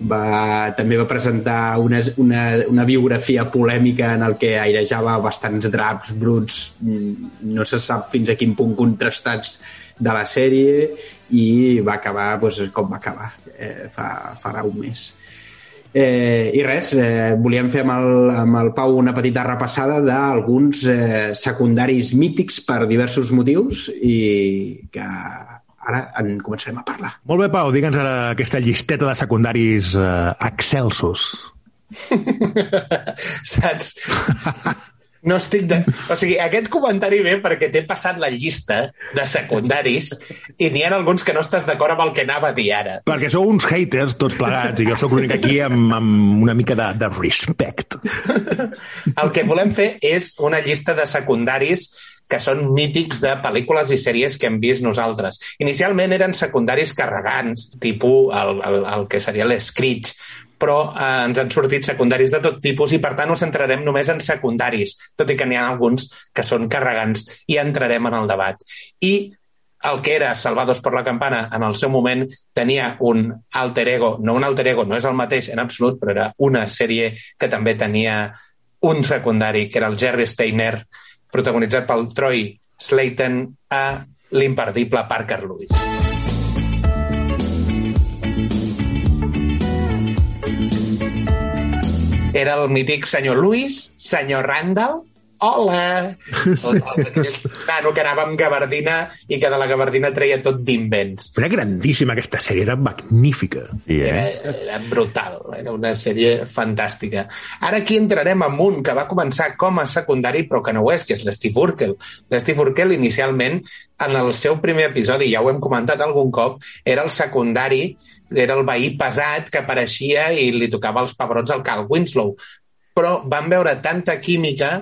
Va, també va presentar una, una, una biografia polèmica en el que airejava bastants draps bruts mm, no se sap fins a quin punt contrastats de la sèrie i va acabar doncs, com va acabar eh, fa, farà un mes Eh, I res, eh, volíem fer amb el, amb el Pau una petita repassada d'alguns eh, secundaris mítics per diversos motius i que ara en començarem a parlar. Molt bé, Pau, digue'ns ara aquesta llisteta de secundaris eh, excelsos. Saps? No estic de... O sigui, aquest comentari ve perquè t'he passat la llista de secundaris i n'hi ha alguns que no estàs d'acord amb el que anava a dir ara. Perquè sou uns haters tots plegats i jo sóc l'únic aquí amb, amb una mica de, de respect. El que volem fer és una llista de secundaris que són mítics de pel·lícules i sèries que hem vist nosaltres. Inicialment eren secundaris carregants, tipus el, el, el que seria l'Screech, però eh, ens han sortit secundaris de tot tipus i, per tant, us centrarem només en secundaris, tot i que n'hi ha alguns que són carregants i entrarem en el debat. I el que era Salvados per la Campana en el seu moment tenia un alter ego, no un alter ego, no és el mateix en absolut, però era una sèrie que també tenia un secundari, que era el Jerry Steiner, protagonitzat pel Troy Slayton a l'imperdible Parker Lewis. Era el mític senyor Lewis, senyor Randall, hola! El, el, aquell nano que anava amb gabardina i que de la gabardina treia tot d'invents. Era grandíssima aquesta sèrie, era magnífica. Yeah. Era, era brutal, era una sèrie fantàstica. Ara aquí entrarem en un que va començar com a secundari però que no ho és, que és l'Steve Urkel. L'Steve Urkel inicialment en el seu primer episodi, ja ho hem comentat algun cop, era el secundari, era el veí pesat que apareixia i li tocava els pebrots al Carl Winslow. Però van veure tanta química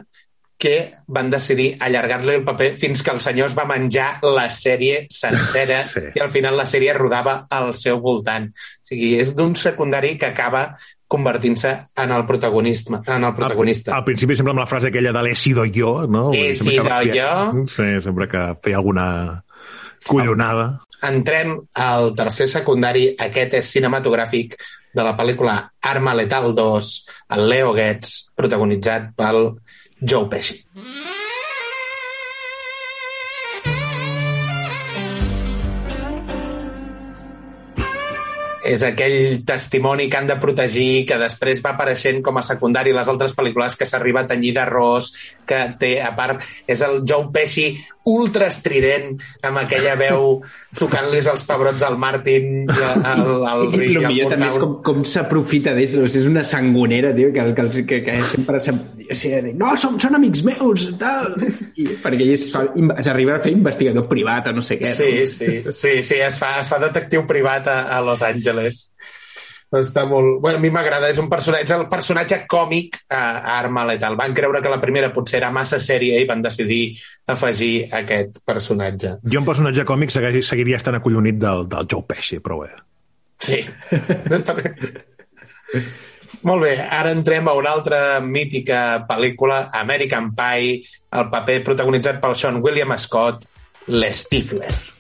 que van decidir allargar-li el paper fins que el senyor es va menjar la sèrie sencera sí. i al final la sèrie rodava al seu voltant. O sigui, és d'un secundari que acaba convertint-se en el protagonista. En el protagonista. Al, al principi sembla amb la frase aquella de l'he sido jo, no? He sido jo. Sí, sempre que feia alguna collonada. Entrem al tercer secundari. Aquest és cinematogràfic de la pel·lícula Arma Letal 2, el Leo Getz, protagonitzat pel Joe Pesci. És aquell testimoni que han de protegir, que després va apareixent com a secundari les altres pel·lícules, que s'arriba a tenyir d'arròs, que té, a part, és el Joe Pesci ultra estrident, amb aquella veu tocant-li els pebrots al Martin, al, al Rick. I el millor també és com, com s'aprofita d'ells, és una sangonera, tio, que, que, que, que sempre... O sigui, no, són, són amics meus, tal. I, perquè ell s'arriba a fer investigador privat o no sé què. Sí, no? sí, sí, sí, es fa, es fa detectiu privat a, a Los Angeles està molt... Bueno, a mi m'agrada, és un personatge, el personatge còmic a Arma Letal. Van creure que la primera potser era massa sèria i van decidir afegir aquest personatge. Jo un personatge còmic seguiria estant acollonit del, del Joe Pesci, però bé. Sí. Molt bé, ara entrem a una altra mítica pel·lícula, American Pie, el paper protagonitzat pel Sean William Scott, l'Stifler.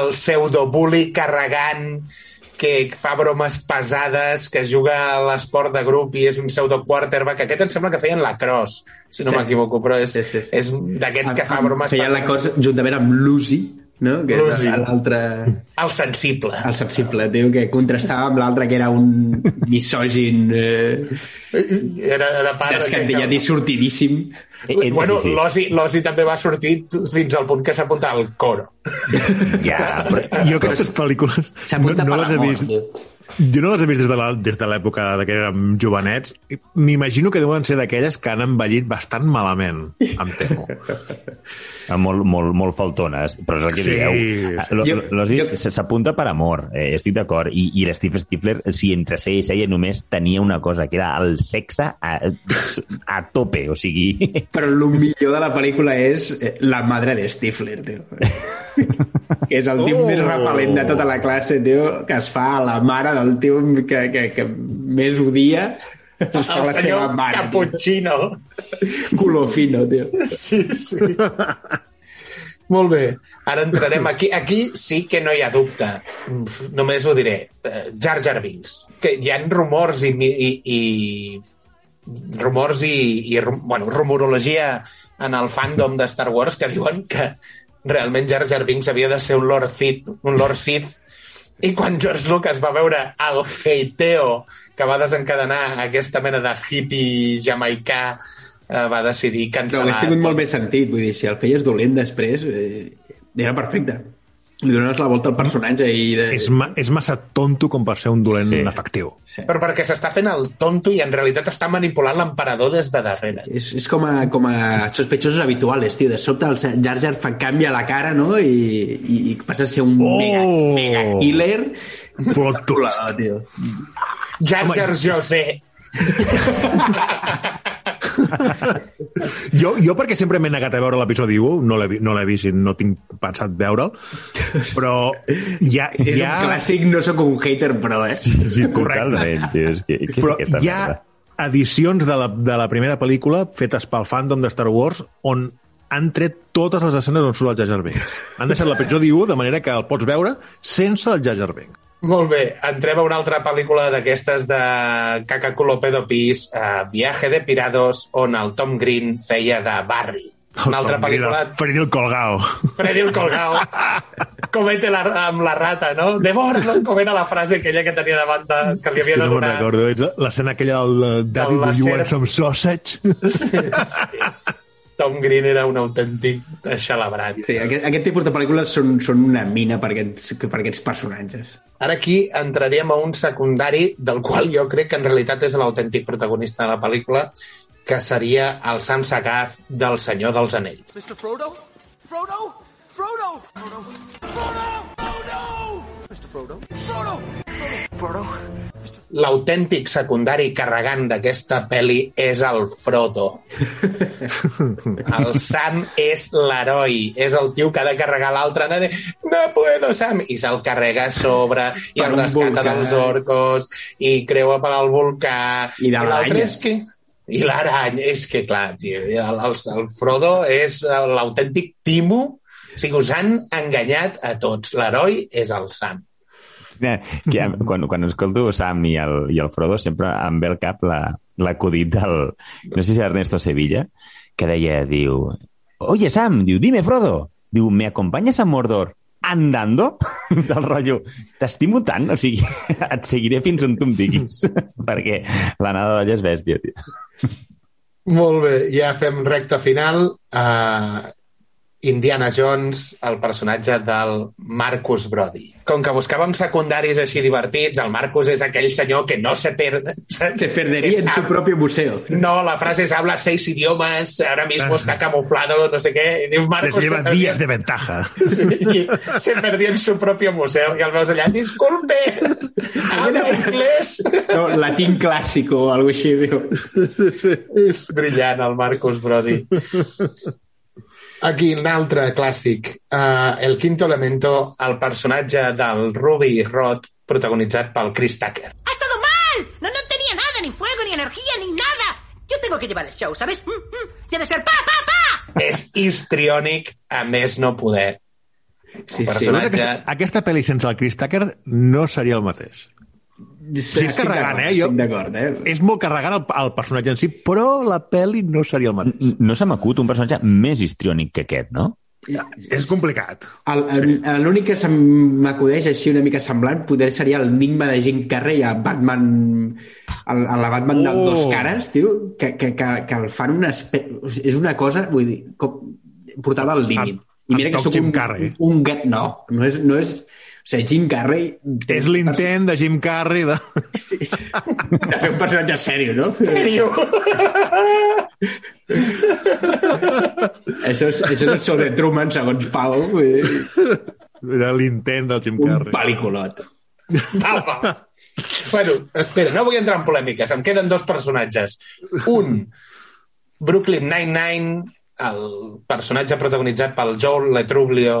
El pseudobully carregant que fa bromes pesades, que juga a l'esport de grup i és un pseudo quarterback. Aquest em sembla que feien la cross, si no sí. m'equivoco, però és, sí, sí. és d'aquests que fa bromes feien pesades. Feien la cross juntament amb Lucy, no? Que l'altre... El sensible. El sensible, tio, que contrastava amb l'altre que era un misògin... Eh... Era, era part... Descantillat i sortidíssim. Eh, bueno, sí, sí. l'Osi també va sortir fins al punt que s'apunta al coro. Ja, però jo aquestes pel·lícules no, no les he vist. Jo no les he vist des de l'època de que érem jovenets. M'imagino que deuen ser d'aquelles que han envellit bastant malament, em temo. Ah, molt, molt, molt faltones, però és el que sí. dieu. L'Osi s'apunta per amor, eh, estic d'acord, i, i l'Steve Stifler, si entre ser i ella només tenia una cosa, que era el sexe a, a tope, o sigui... Però el millor de la pel·lícula és eh, la madre de Stifler, tio. que és el tio oh. més repel·lent de tota la classe, tio, que es fa a la mare del tio que, que, que més odia el la seva mare, Cappuccino. Culo fino, tio. Sí, sí. Molt bé, ara entrarem aquí. Aquí sí que no hi ha dubte. Només ho diré. Eh, Jar Jar Binks. Que hi ha rumors i, i, i rumors i, i bueno, rumorologia en el fandom de Star Wars que diuen que realment Jar Jar Binks havia de ser un Lord Sith, un Lord Sith i quan George Lucas va veure el hateo que va desencadenar aquesta mena de hippie jamaicà eh, va decidir cancel·lar... No, hauria tingut molt més sentit, vull dir, si el feies dolent després, eh, era perfecte li dones la volta al personatge i... De... És, ma és massa tonto com per ser un dolent sí. efectiu. Sí. Però perquè s'està fent el tonto i en realitat està manipulant l'emperador des de darrere. És, és com, a, com a sospechosos habituals, tio. De sobte el Jar Jar fa, canvia la cara, no? I, i, i passa a ser un oh! mega, mega killer Plot twist. Jar Jar José. Jo, jo perquè sempre m'he negat a veure l'episodi 1, no l'he vi- no l'he vist i no tinc pensat veure'l, però ja, És ja... un clàssic, no sóc un hater, però, eh? Sí, Correcte. totalment, tio. És que, és Però aquesta hi ha merda? edicions de la, de la primera pel·lícula fetes pel fandom de Star Wars on han tret totes les escenes on surt el Jar Jar Binks. Han deixat l'episodi 1 de manera que el pots veure sense el Jar Jar Binks. Molt bé, entrem a una altra pel·lícula d'aquestes de Cacaculo Pedo Pis, uh, Viaje de Pirados, on el Tom Green feia de Barry. Una altra Tom pel·lícula... el Freddy el Colgao. Freddy el Colgao. Comete la, amb la rata, no? Devora-lo, com era la frase aquella que tenia davant de, que li havia de no me'n donar. recordo. És l'escena aquella del uh, Daddy, do you want some sausage? Tom Green era un autèntic xalabrat. Sí, aquest, aquest tipus de pel·lícules són, són una mina per aquests, per aquests personatges. Ara aquí entraríem a un secundari del qual jo crec que en realitat és l'autèntic protagonista de la pel·lícula, que seria el Sam Sagaz del Senyor dels Anells. Mr. Frodo? Frodo? Frodo? Frodo? Frodo? Frodo? Frodo? L'autèntic secundari carregant d'aquesta pel·li és el Frodo. El Sam és l'heroi, és el tio que ha de carregar l'altre, no, de, no puedo, Sam, i se'l carrega a sobre, i el rescata dels orcos, i creua per al volcà, I de l'altre és que... I l'aranya, és que clar, tio, el, el, el Frodo és eh, l'autèntic timo, o sigui, us han enganyat a tots. L'heroi és el Sam. Eh, Que, quan, quan escolto Sam i el, i el Frodo sempre em ve al cap la- l'acudit del... No sé si Ernesto Sevilla, que deia, diu... Oye, Sam, diu, dime, Frodo. Diu, ¿me acompanyes a Mordor andando? Del rotllo, t'estimo tant, o sigui, et seguiré fins on tu em diguis, perquè l'anada d'olla és bèstia, tio. Molt bé, ja fem recta final. Uh, Indiana Jones, el personatge del Marcus Brody. Com que buscàvem secundaris així divertits, el Marcus és aquell senyor que no se perde. Se perdería en su propio museo. No, la frase es habla seis idiomas, ahora mismo está camuflado, no sé què. I diu Les Marcus lleva se perdió, días de ventaja. Sí, se perdió en su propio museo. I el veus allà, disculpe, habla inglés. No, latín clásico o algo així, diu. És brillant, el Marcus Brody. Aquí, un altre clàssic. Uh, el quinto elemento, el personatge del Ruby Rod, protagonitzat pel Chris Tucker. ¡Ha estado mal! No, no tenía nada, ni fuego, ni energía, ni nada. Yo tengo que llevar el show, ¿sabes? Mm, mm. Y ha de ser pa, pa, pa. És histriònic a més no poder. Sí, El sí. personatge... Aquesta, aquesta pel·li sense el Chris Tucker no seria el mateix. Sí, és carregant, eh? Jo- d'acord, eh? És molt carregant el, el personatge en si, però la pel·li no seria el mateix. N- No se m'acut un personatge més histriònic que aquest, no? És complicat. L'únic que se m'acudeix així una mica semblant poder seria el enigma de Jim Carrey a Batman a, a la Batman oh. Dels dos cares, tio, que, que, que, que el fan una és una cosa, vull dir, com, portada al límit. I mira que sóc un, Carrey. un gat... No, no és, no és... O sigui, Jim Carrey... És l'intent de Jim Carrey de... de fer un personatge sèrio, no? Sèrio? Això és, això és el show de Truman, segons Pau. Dir, Era l'intent del Jim Un Carrey. pel·liculot. Va, va. Bueno, espera, no vull entrar en polèmiques. Em queden dos personatges. Un, Brooklyn Nine-Nine, el personatge protagonitzat pel Joel Letruglio,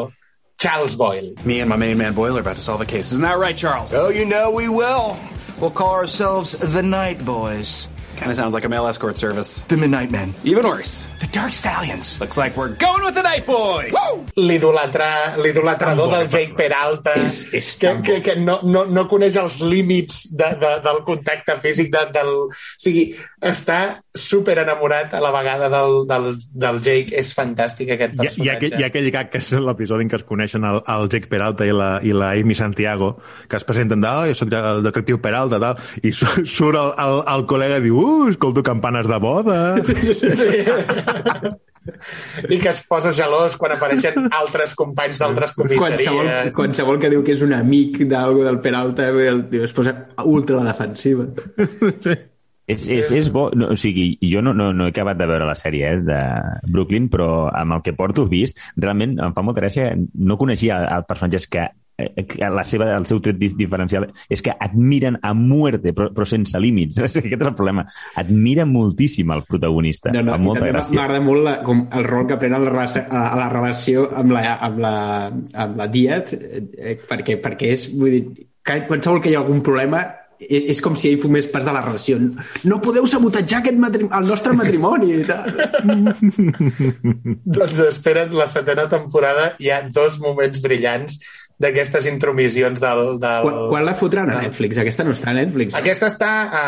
Charles Boyle. Me and my main man Boyle are about to solve a case. Isn't that right, Charles? Oh, you know we will. We'll call ourselves the Night Boys. Kind of sounds like a male escort service. The Midnight Men. Even worse. The Dark Stallions. Looks like we're going with the Night Boys. L'idolatra- L'idolatrador del Jake Peralta, És- és que, que, que no, no, no coneix els límits de, de, del contacte físic de, del... O sigui, està super enamorat a la vegada del, del, del Jake. És fantàstic aquest Hi ha, hi, ha, personatge. aquell- hi ha aquell gag que és l'episodi en què es coneixen el, el Jake Peralta i la, i la Amy Santiago, que es presenten de, oh, jo soc el detectiu Peralta, tal, i su- surt el, el, el col·lega i diu, uh, escolto campanes de boda. Sí. I que es posa gelós quan apareixen altres companys d'altres Qualsevol, comissaries. qualsevol que diu que és un amic d'algo del Peralta el tio es posa ultra defensiva. És, és, és bo, no, o sigui, jo no, no, no he acabat de veure la sèrie eh, de Brooklyn, però amb el que porto vist, realment em fa molta gràcia, no coneixia els personatges que eh, la seva, el seu tret di- diferencial és que admiren a muerte, però, però sense límits. Aquest és el problema. Admira moltíssim el protagonista. No, no, i molta gràcia. m'agrada molt la, com el rol que pren a la, a, la relació amb la, amb la, amb la Díaz, eh, perquè, perquè és, vull dir, que qualsevol que hi ha algun problema és com si ell fumés pas de la relació. No podeu sabotatjar aquest matrim el nostre matrimoni i tal. Doncs espera't la setena temporada, hi ha dos moments brillants d'aquestes intromissions del... del... Quan, quan la fotran a Netflix? Aquesta no està a Netflix. Aquesta està a,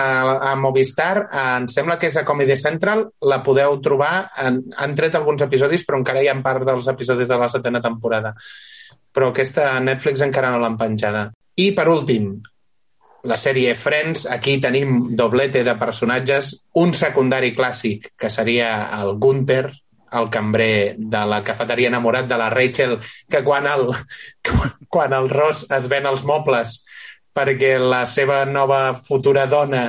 a Movistar, a, em sembla que és a Comedy Central, la podeu trobar, han, han tret alguns episodis, però encara hi ha part dels episodis de la setena temporada. Però aquesta a Netflix encara no l'han penjada. I per últim, la sèrie Friends, aquí tenim doblete de personatges, un secundari clàssic, que seria el Gunther, el cambrer de la cafeteria enamorat de la Rachel, que quan el, quan el Ross es ven els mobles perquè la seva nova futura dona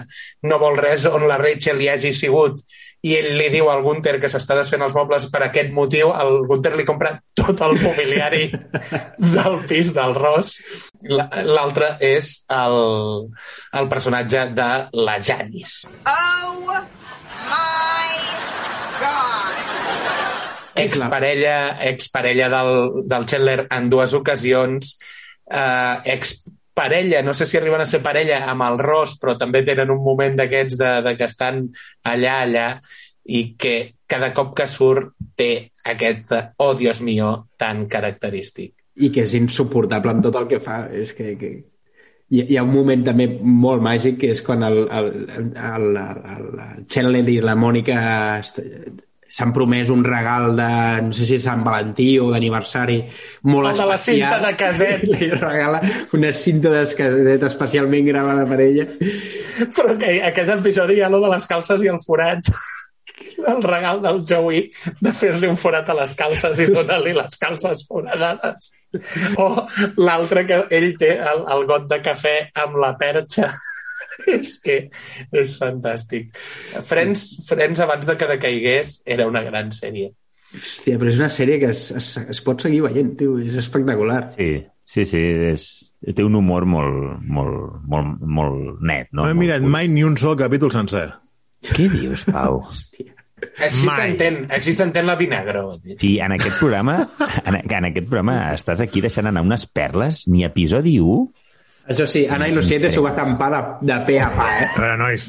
no vol res on la Rachel hi hagi sigut i ell li diu al Gunther que s'està desfent els mobles per aquest motiu, el Gunther li compra tot el mobiliari del pis del Ross. La- L'altre és el, el personatge de la Janice. Oh my god. exparella, exparella del, del Chandler en dues ocasions, eh, exparella, no sé si arriben a ser parella amb el Ross, però també tenen un moment d'aquests de, de que estan allà, allà, i que cada cop que surt té aquest oh, Dios mío, tan característic. I que és insuportable amb tot el que fa. És que, que... Hi, hi ha un moment també molt màgic que és quan el, el, el, el, el Chandler i la Mònica s'han promès un regal de, no sé si és Sant Valentí o d'aniversari, molt El de la especial. cinta de caset. Li regala una cinta de caset especialment gravada per ella. Però que aquest episodi hi ha lo de les calces i el forat. El regal del Joey de fer-li un forat a les calces i donar-li les calces foradades. O l'altre que ell té el, el got de cafè amb la perxa. és que és fantàstic. Friends, Friends abans de que decaigués era una gran sèrie. Hòstia, però és una sèrie que es, es, es pot seguir veient, tio. És espectacular. Sí, sí, sí, és, té un humor molt, molt, molt, molt net, no? No he mirat mai ni un sol capítol sencer. Què dius, Pau? Així Mai. s'entén, així s'entén la vinagre. Sí, en aquest programa, en, en aquest programa estàs aquí deixant anar unes perles, ni episodi 1, Això sí, Ana i s'ho va tampar de, de pe a pa, eh? A veure, nois,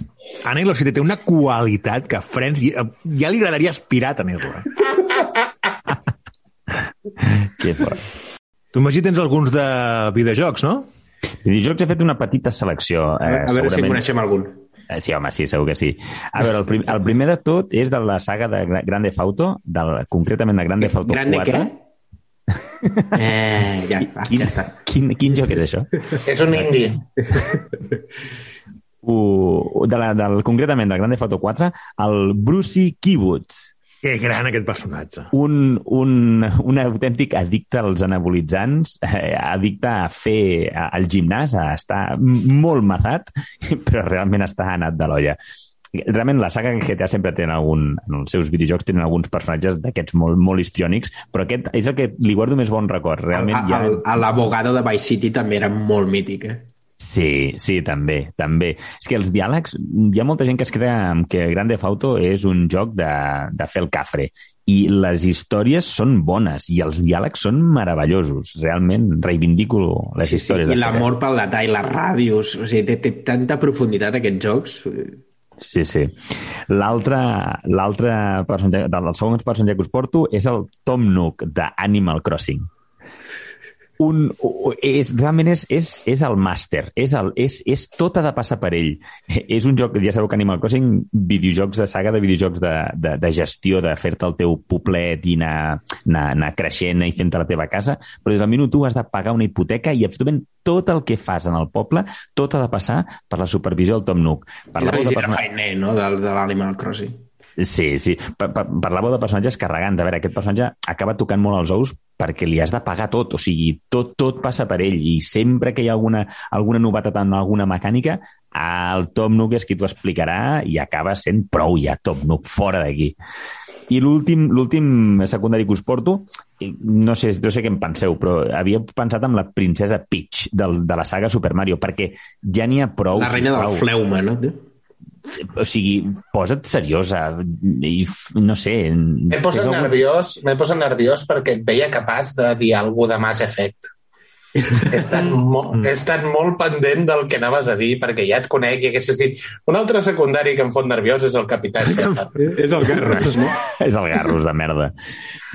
Anna i té una qualitat que a Friends ja, ja li agradaria aspirar a tenir-la. que fort. Tu, Magí, tens alguns de videojocs, no? Videojocs he fet una petita selecció. A, a veure si en coneixem algun. Eh, Sí, home, sí, segur que sí. A veure, el, prim, el primer de tot és de la saga de Gra- Grande Fauto, del, concretament de Grande Fauto Grande 4. què? Eh, ja, va, Quin, ja està. quin, quin joc és això? És un indie. Uh, de la, del, concretament del Grande Fauto 4, el Brucey Kibbutz. Que gran aquest personatge. un, un, un autèntic addicte als anabolitzants, eh, addicte a fer a- al gimnàs, a estar molt mazat, però realment està anat de l'olla. Realment la saga GTA sempre tenen algun, en els seus videojocs tenen alguns personatges d'aquests molt, molt histriònics, però aquest és el que li guardo més bon record. Realment ha... El- el- L'abogado de Vice City també era molt mític, eh? Sí, sí, també, també. És que els diàlegs, hi ha molta gent que es crea amb que Grand Theft Auto és un joc de, de fer el cafre i les històries són bones i els diàlegs són meravellosos. Realment reivindico les Sí, sí, històries. I de l'amor pel detall, les ràdios... O sigui, té, té tanta profunditat aquests jocs. Sí, sí. L'altre personatge, dels segons personatge que us porto és el Tom Nook de Animal Crossing. Un, és, realment és, és, és el màster, és, el, és, és tot ha de passar per ell. És un joc, ja sabeu que Animal Crossing, videojocs de saga de videojocs de, de, de gestió, de fer-te el teu poblet i anar, anar, anar creixent i fent la teva casa, però des del minut 1 has de pagar una hipoteca i absolutament tot el que fas en el poble, tot ha de passar per la supervisió del Tom Nook. Per És la la visita persona- feiner, no?, de, de l'Animal Crossing. Sí, sí. Pa pa parlàveu de personatges carregants. A veure, aquest personatge acaba tocant molt els ous perquè li has de pagar tot, o sigui, tot, tot passa per ell i sempre que hi ha alguna, alguna novetat en alguna mecànica, el Tom Nook és qui t'ho explicarà i acaba sent prou ja, Tom Nook, fora d'aquí. I l'últim l'últim secundari que us porto, no sé, no sé què en penseu, però havia pensat en la princesa Peach del, de la saga Super Mario, perquè ja n'hi ha prou. La reina del fleuma, no? O sigui, posa't seriosa i no sé... M'he posat algun- nerviós, posat nerviós perquè et veia capaç de dir alguna de Mass Effect. He estat, mo he estat molt pendent del que anaves a dir perquè ja et conec i haguessis dit un altre secundari que em fot nerviós és el Capità. És el Garros, no? és el Garros de merda.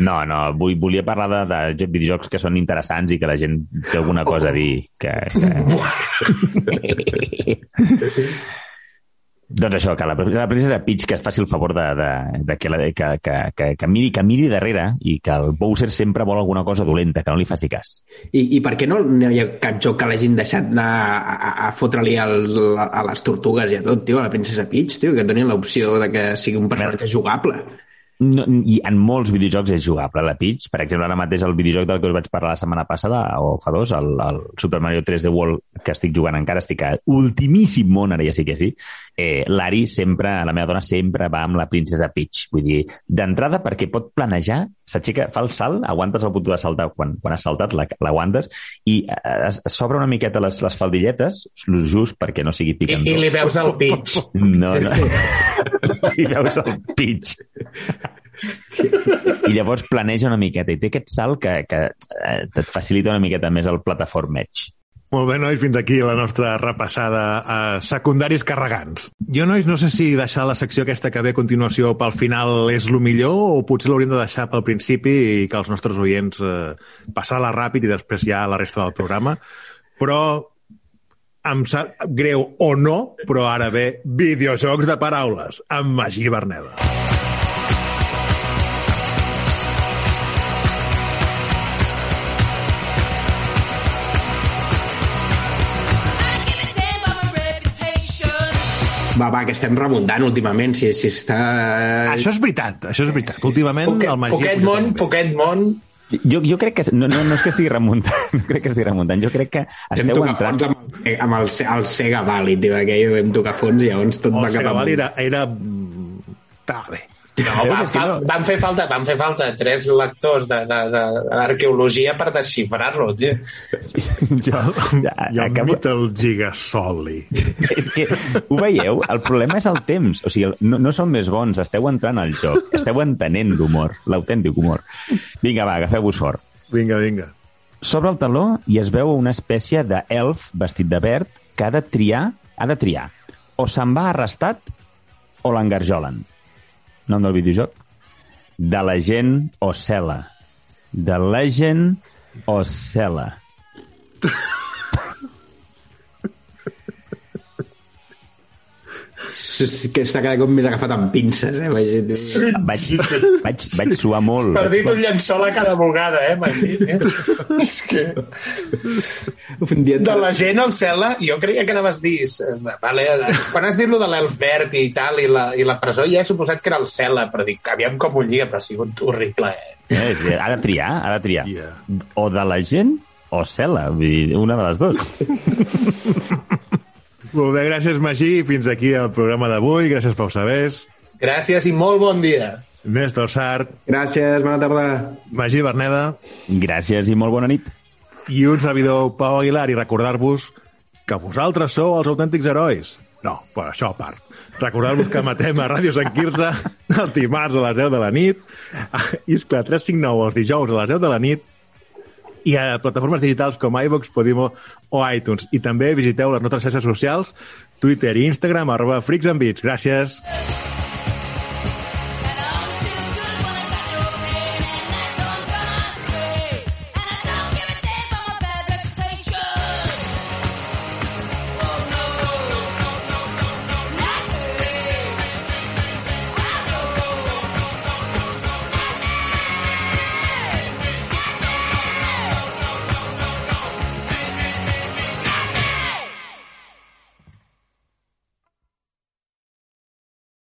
No, no, vull, volia parlar de, de jo- videojocs que són interessants i que la gent té alguna cosa a dir. Que, que... doncs això, que la, la princesa Peach que es faci el favor de, de, de que, la, que, que, que, que, miri, que miri darrere i que el Bowser sempre vol alguna cosa dolenta, que no li faci cas. I, I per què no no hi ha cap joc que l'hagin deixat anar a, a, a fotre-li a les tortugues i a tot, tio, a la princesa Peach, tio, que donin l'opció de que sigui un personatge jugable. No, I en molts videojocs és jugable, la Peach. Per exemple, ara mateix el videojoc del que us vaig parlar la setmana passada, o fa dos, el, el Super Mario 3D World, que estic jugant encara, estic a ultimíssim món, ara ja sí que sí, eh, l'Ari sempre, la meva dona sempre va amb la princesa Peach. Vull dir, d'entrada perquè pot planejar, s'aixeca, fa el salt, aguantes el botó de saltar quan, quan has saltat, la- l'aguantes, i eh, es- s'obre una miqueta les, les faldilletes, just perquè no sigui I, picantó. I li veus el pitch. No, no. I veus el pitch. I llavors planeja una miqueta i té aquest salt que, que eh, et facilita una miqueta més el plataformeig. Molt bé, nois, fins aquí la nostra repassada a secundaris carregants. Jo, nois, no sé si deixar la secció aquesta que ve a continuació pel final és el millor o potser l'hauríem de deixar pel principi i que els nostres oients eh, passar-la ràpid i després ja la resta del programa. Però em sap greu o no, però ara ve videojocs de paraules amb Magí Berneda. Va, va, que estem remuntant últimament, si, si està... Això és veritat, això és veritat. Últimament Poquet, el Magí... poquet món, poquet món, Jo, jo crec que... No, no, no és que estigui remuntant, no crec que estigui remuntant. Jo crec que Vam esteu tocar entrant... fons amb, el- amb el, el Sega Valley, tio, aquell vam tocar fons i llavors tot El va cap amunt. era... era... mm, Estava bé. No, va, fa, van, fer falta, van fer falta tres lectors d'arqueologia per desxifrar-lo, tio. Jo, ja, I el acabo... del gigasoli. És que, ho veieu? El problema és el temps. O sigui, no, no són més bons, esteu entrant al joc, esteu entenent l'humor, l'autèntic humor. Vinga, va, agafeu-vos fort. Vinga, vinga. Sobre el taló hi es veu una espècie d'elf vestit de verd que ha de triar, ha de triar. O se'n va arrestat o l'engarjolen. Nom del videojoc? De la gent o cela. De Legend o que està cada cop més agafat amb pinces, eh? Vaig, Vaig, vaig, vaig suar molt. Perdit un llençol a cada bugada, eh, Magí? És que... Un dia... De la gent al cel·la, jo creia que anaves a dir... eh, Vale, quan has dit lo de l'elf verd i tal, i la, i la presó, ja he suposat que era el cel·la, però dic, aviam com ho lliga, però ha sigut horrible, eh? Eh, ha de triar, ha de triar. Yeah. O de la gent o dir, una de les dues. Molt bé, gràcies, Magí. Fins aquí el programa d'avui. Gràcies, Pau Sabés. Gràcies i molt bon dia. Néstor Sart. Gràcies, bona tarda. Magí Berneda. Gràcies i molt bona nit. I un servidor, Pau Aguilar, i recordar-vos que vosaltres sou els autèntics herois. No, però això a part. Recordar-vos que matem a Ràdio Sant Quirze el dimarts a les 10 de la nit, a Iscla 359 els dijous a les 10 de la nit, i a plataformes digitals com iVox, Podimo o iTunes. I també visiteu les nostres xarxes socials, Twitter i Instagram, arroba Freaks and Beats. Gràcies.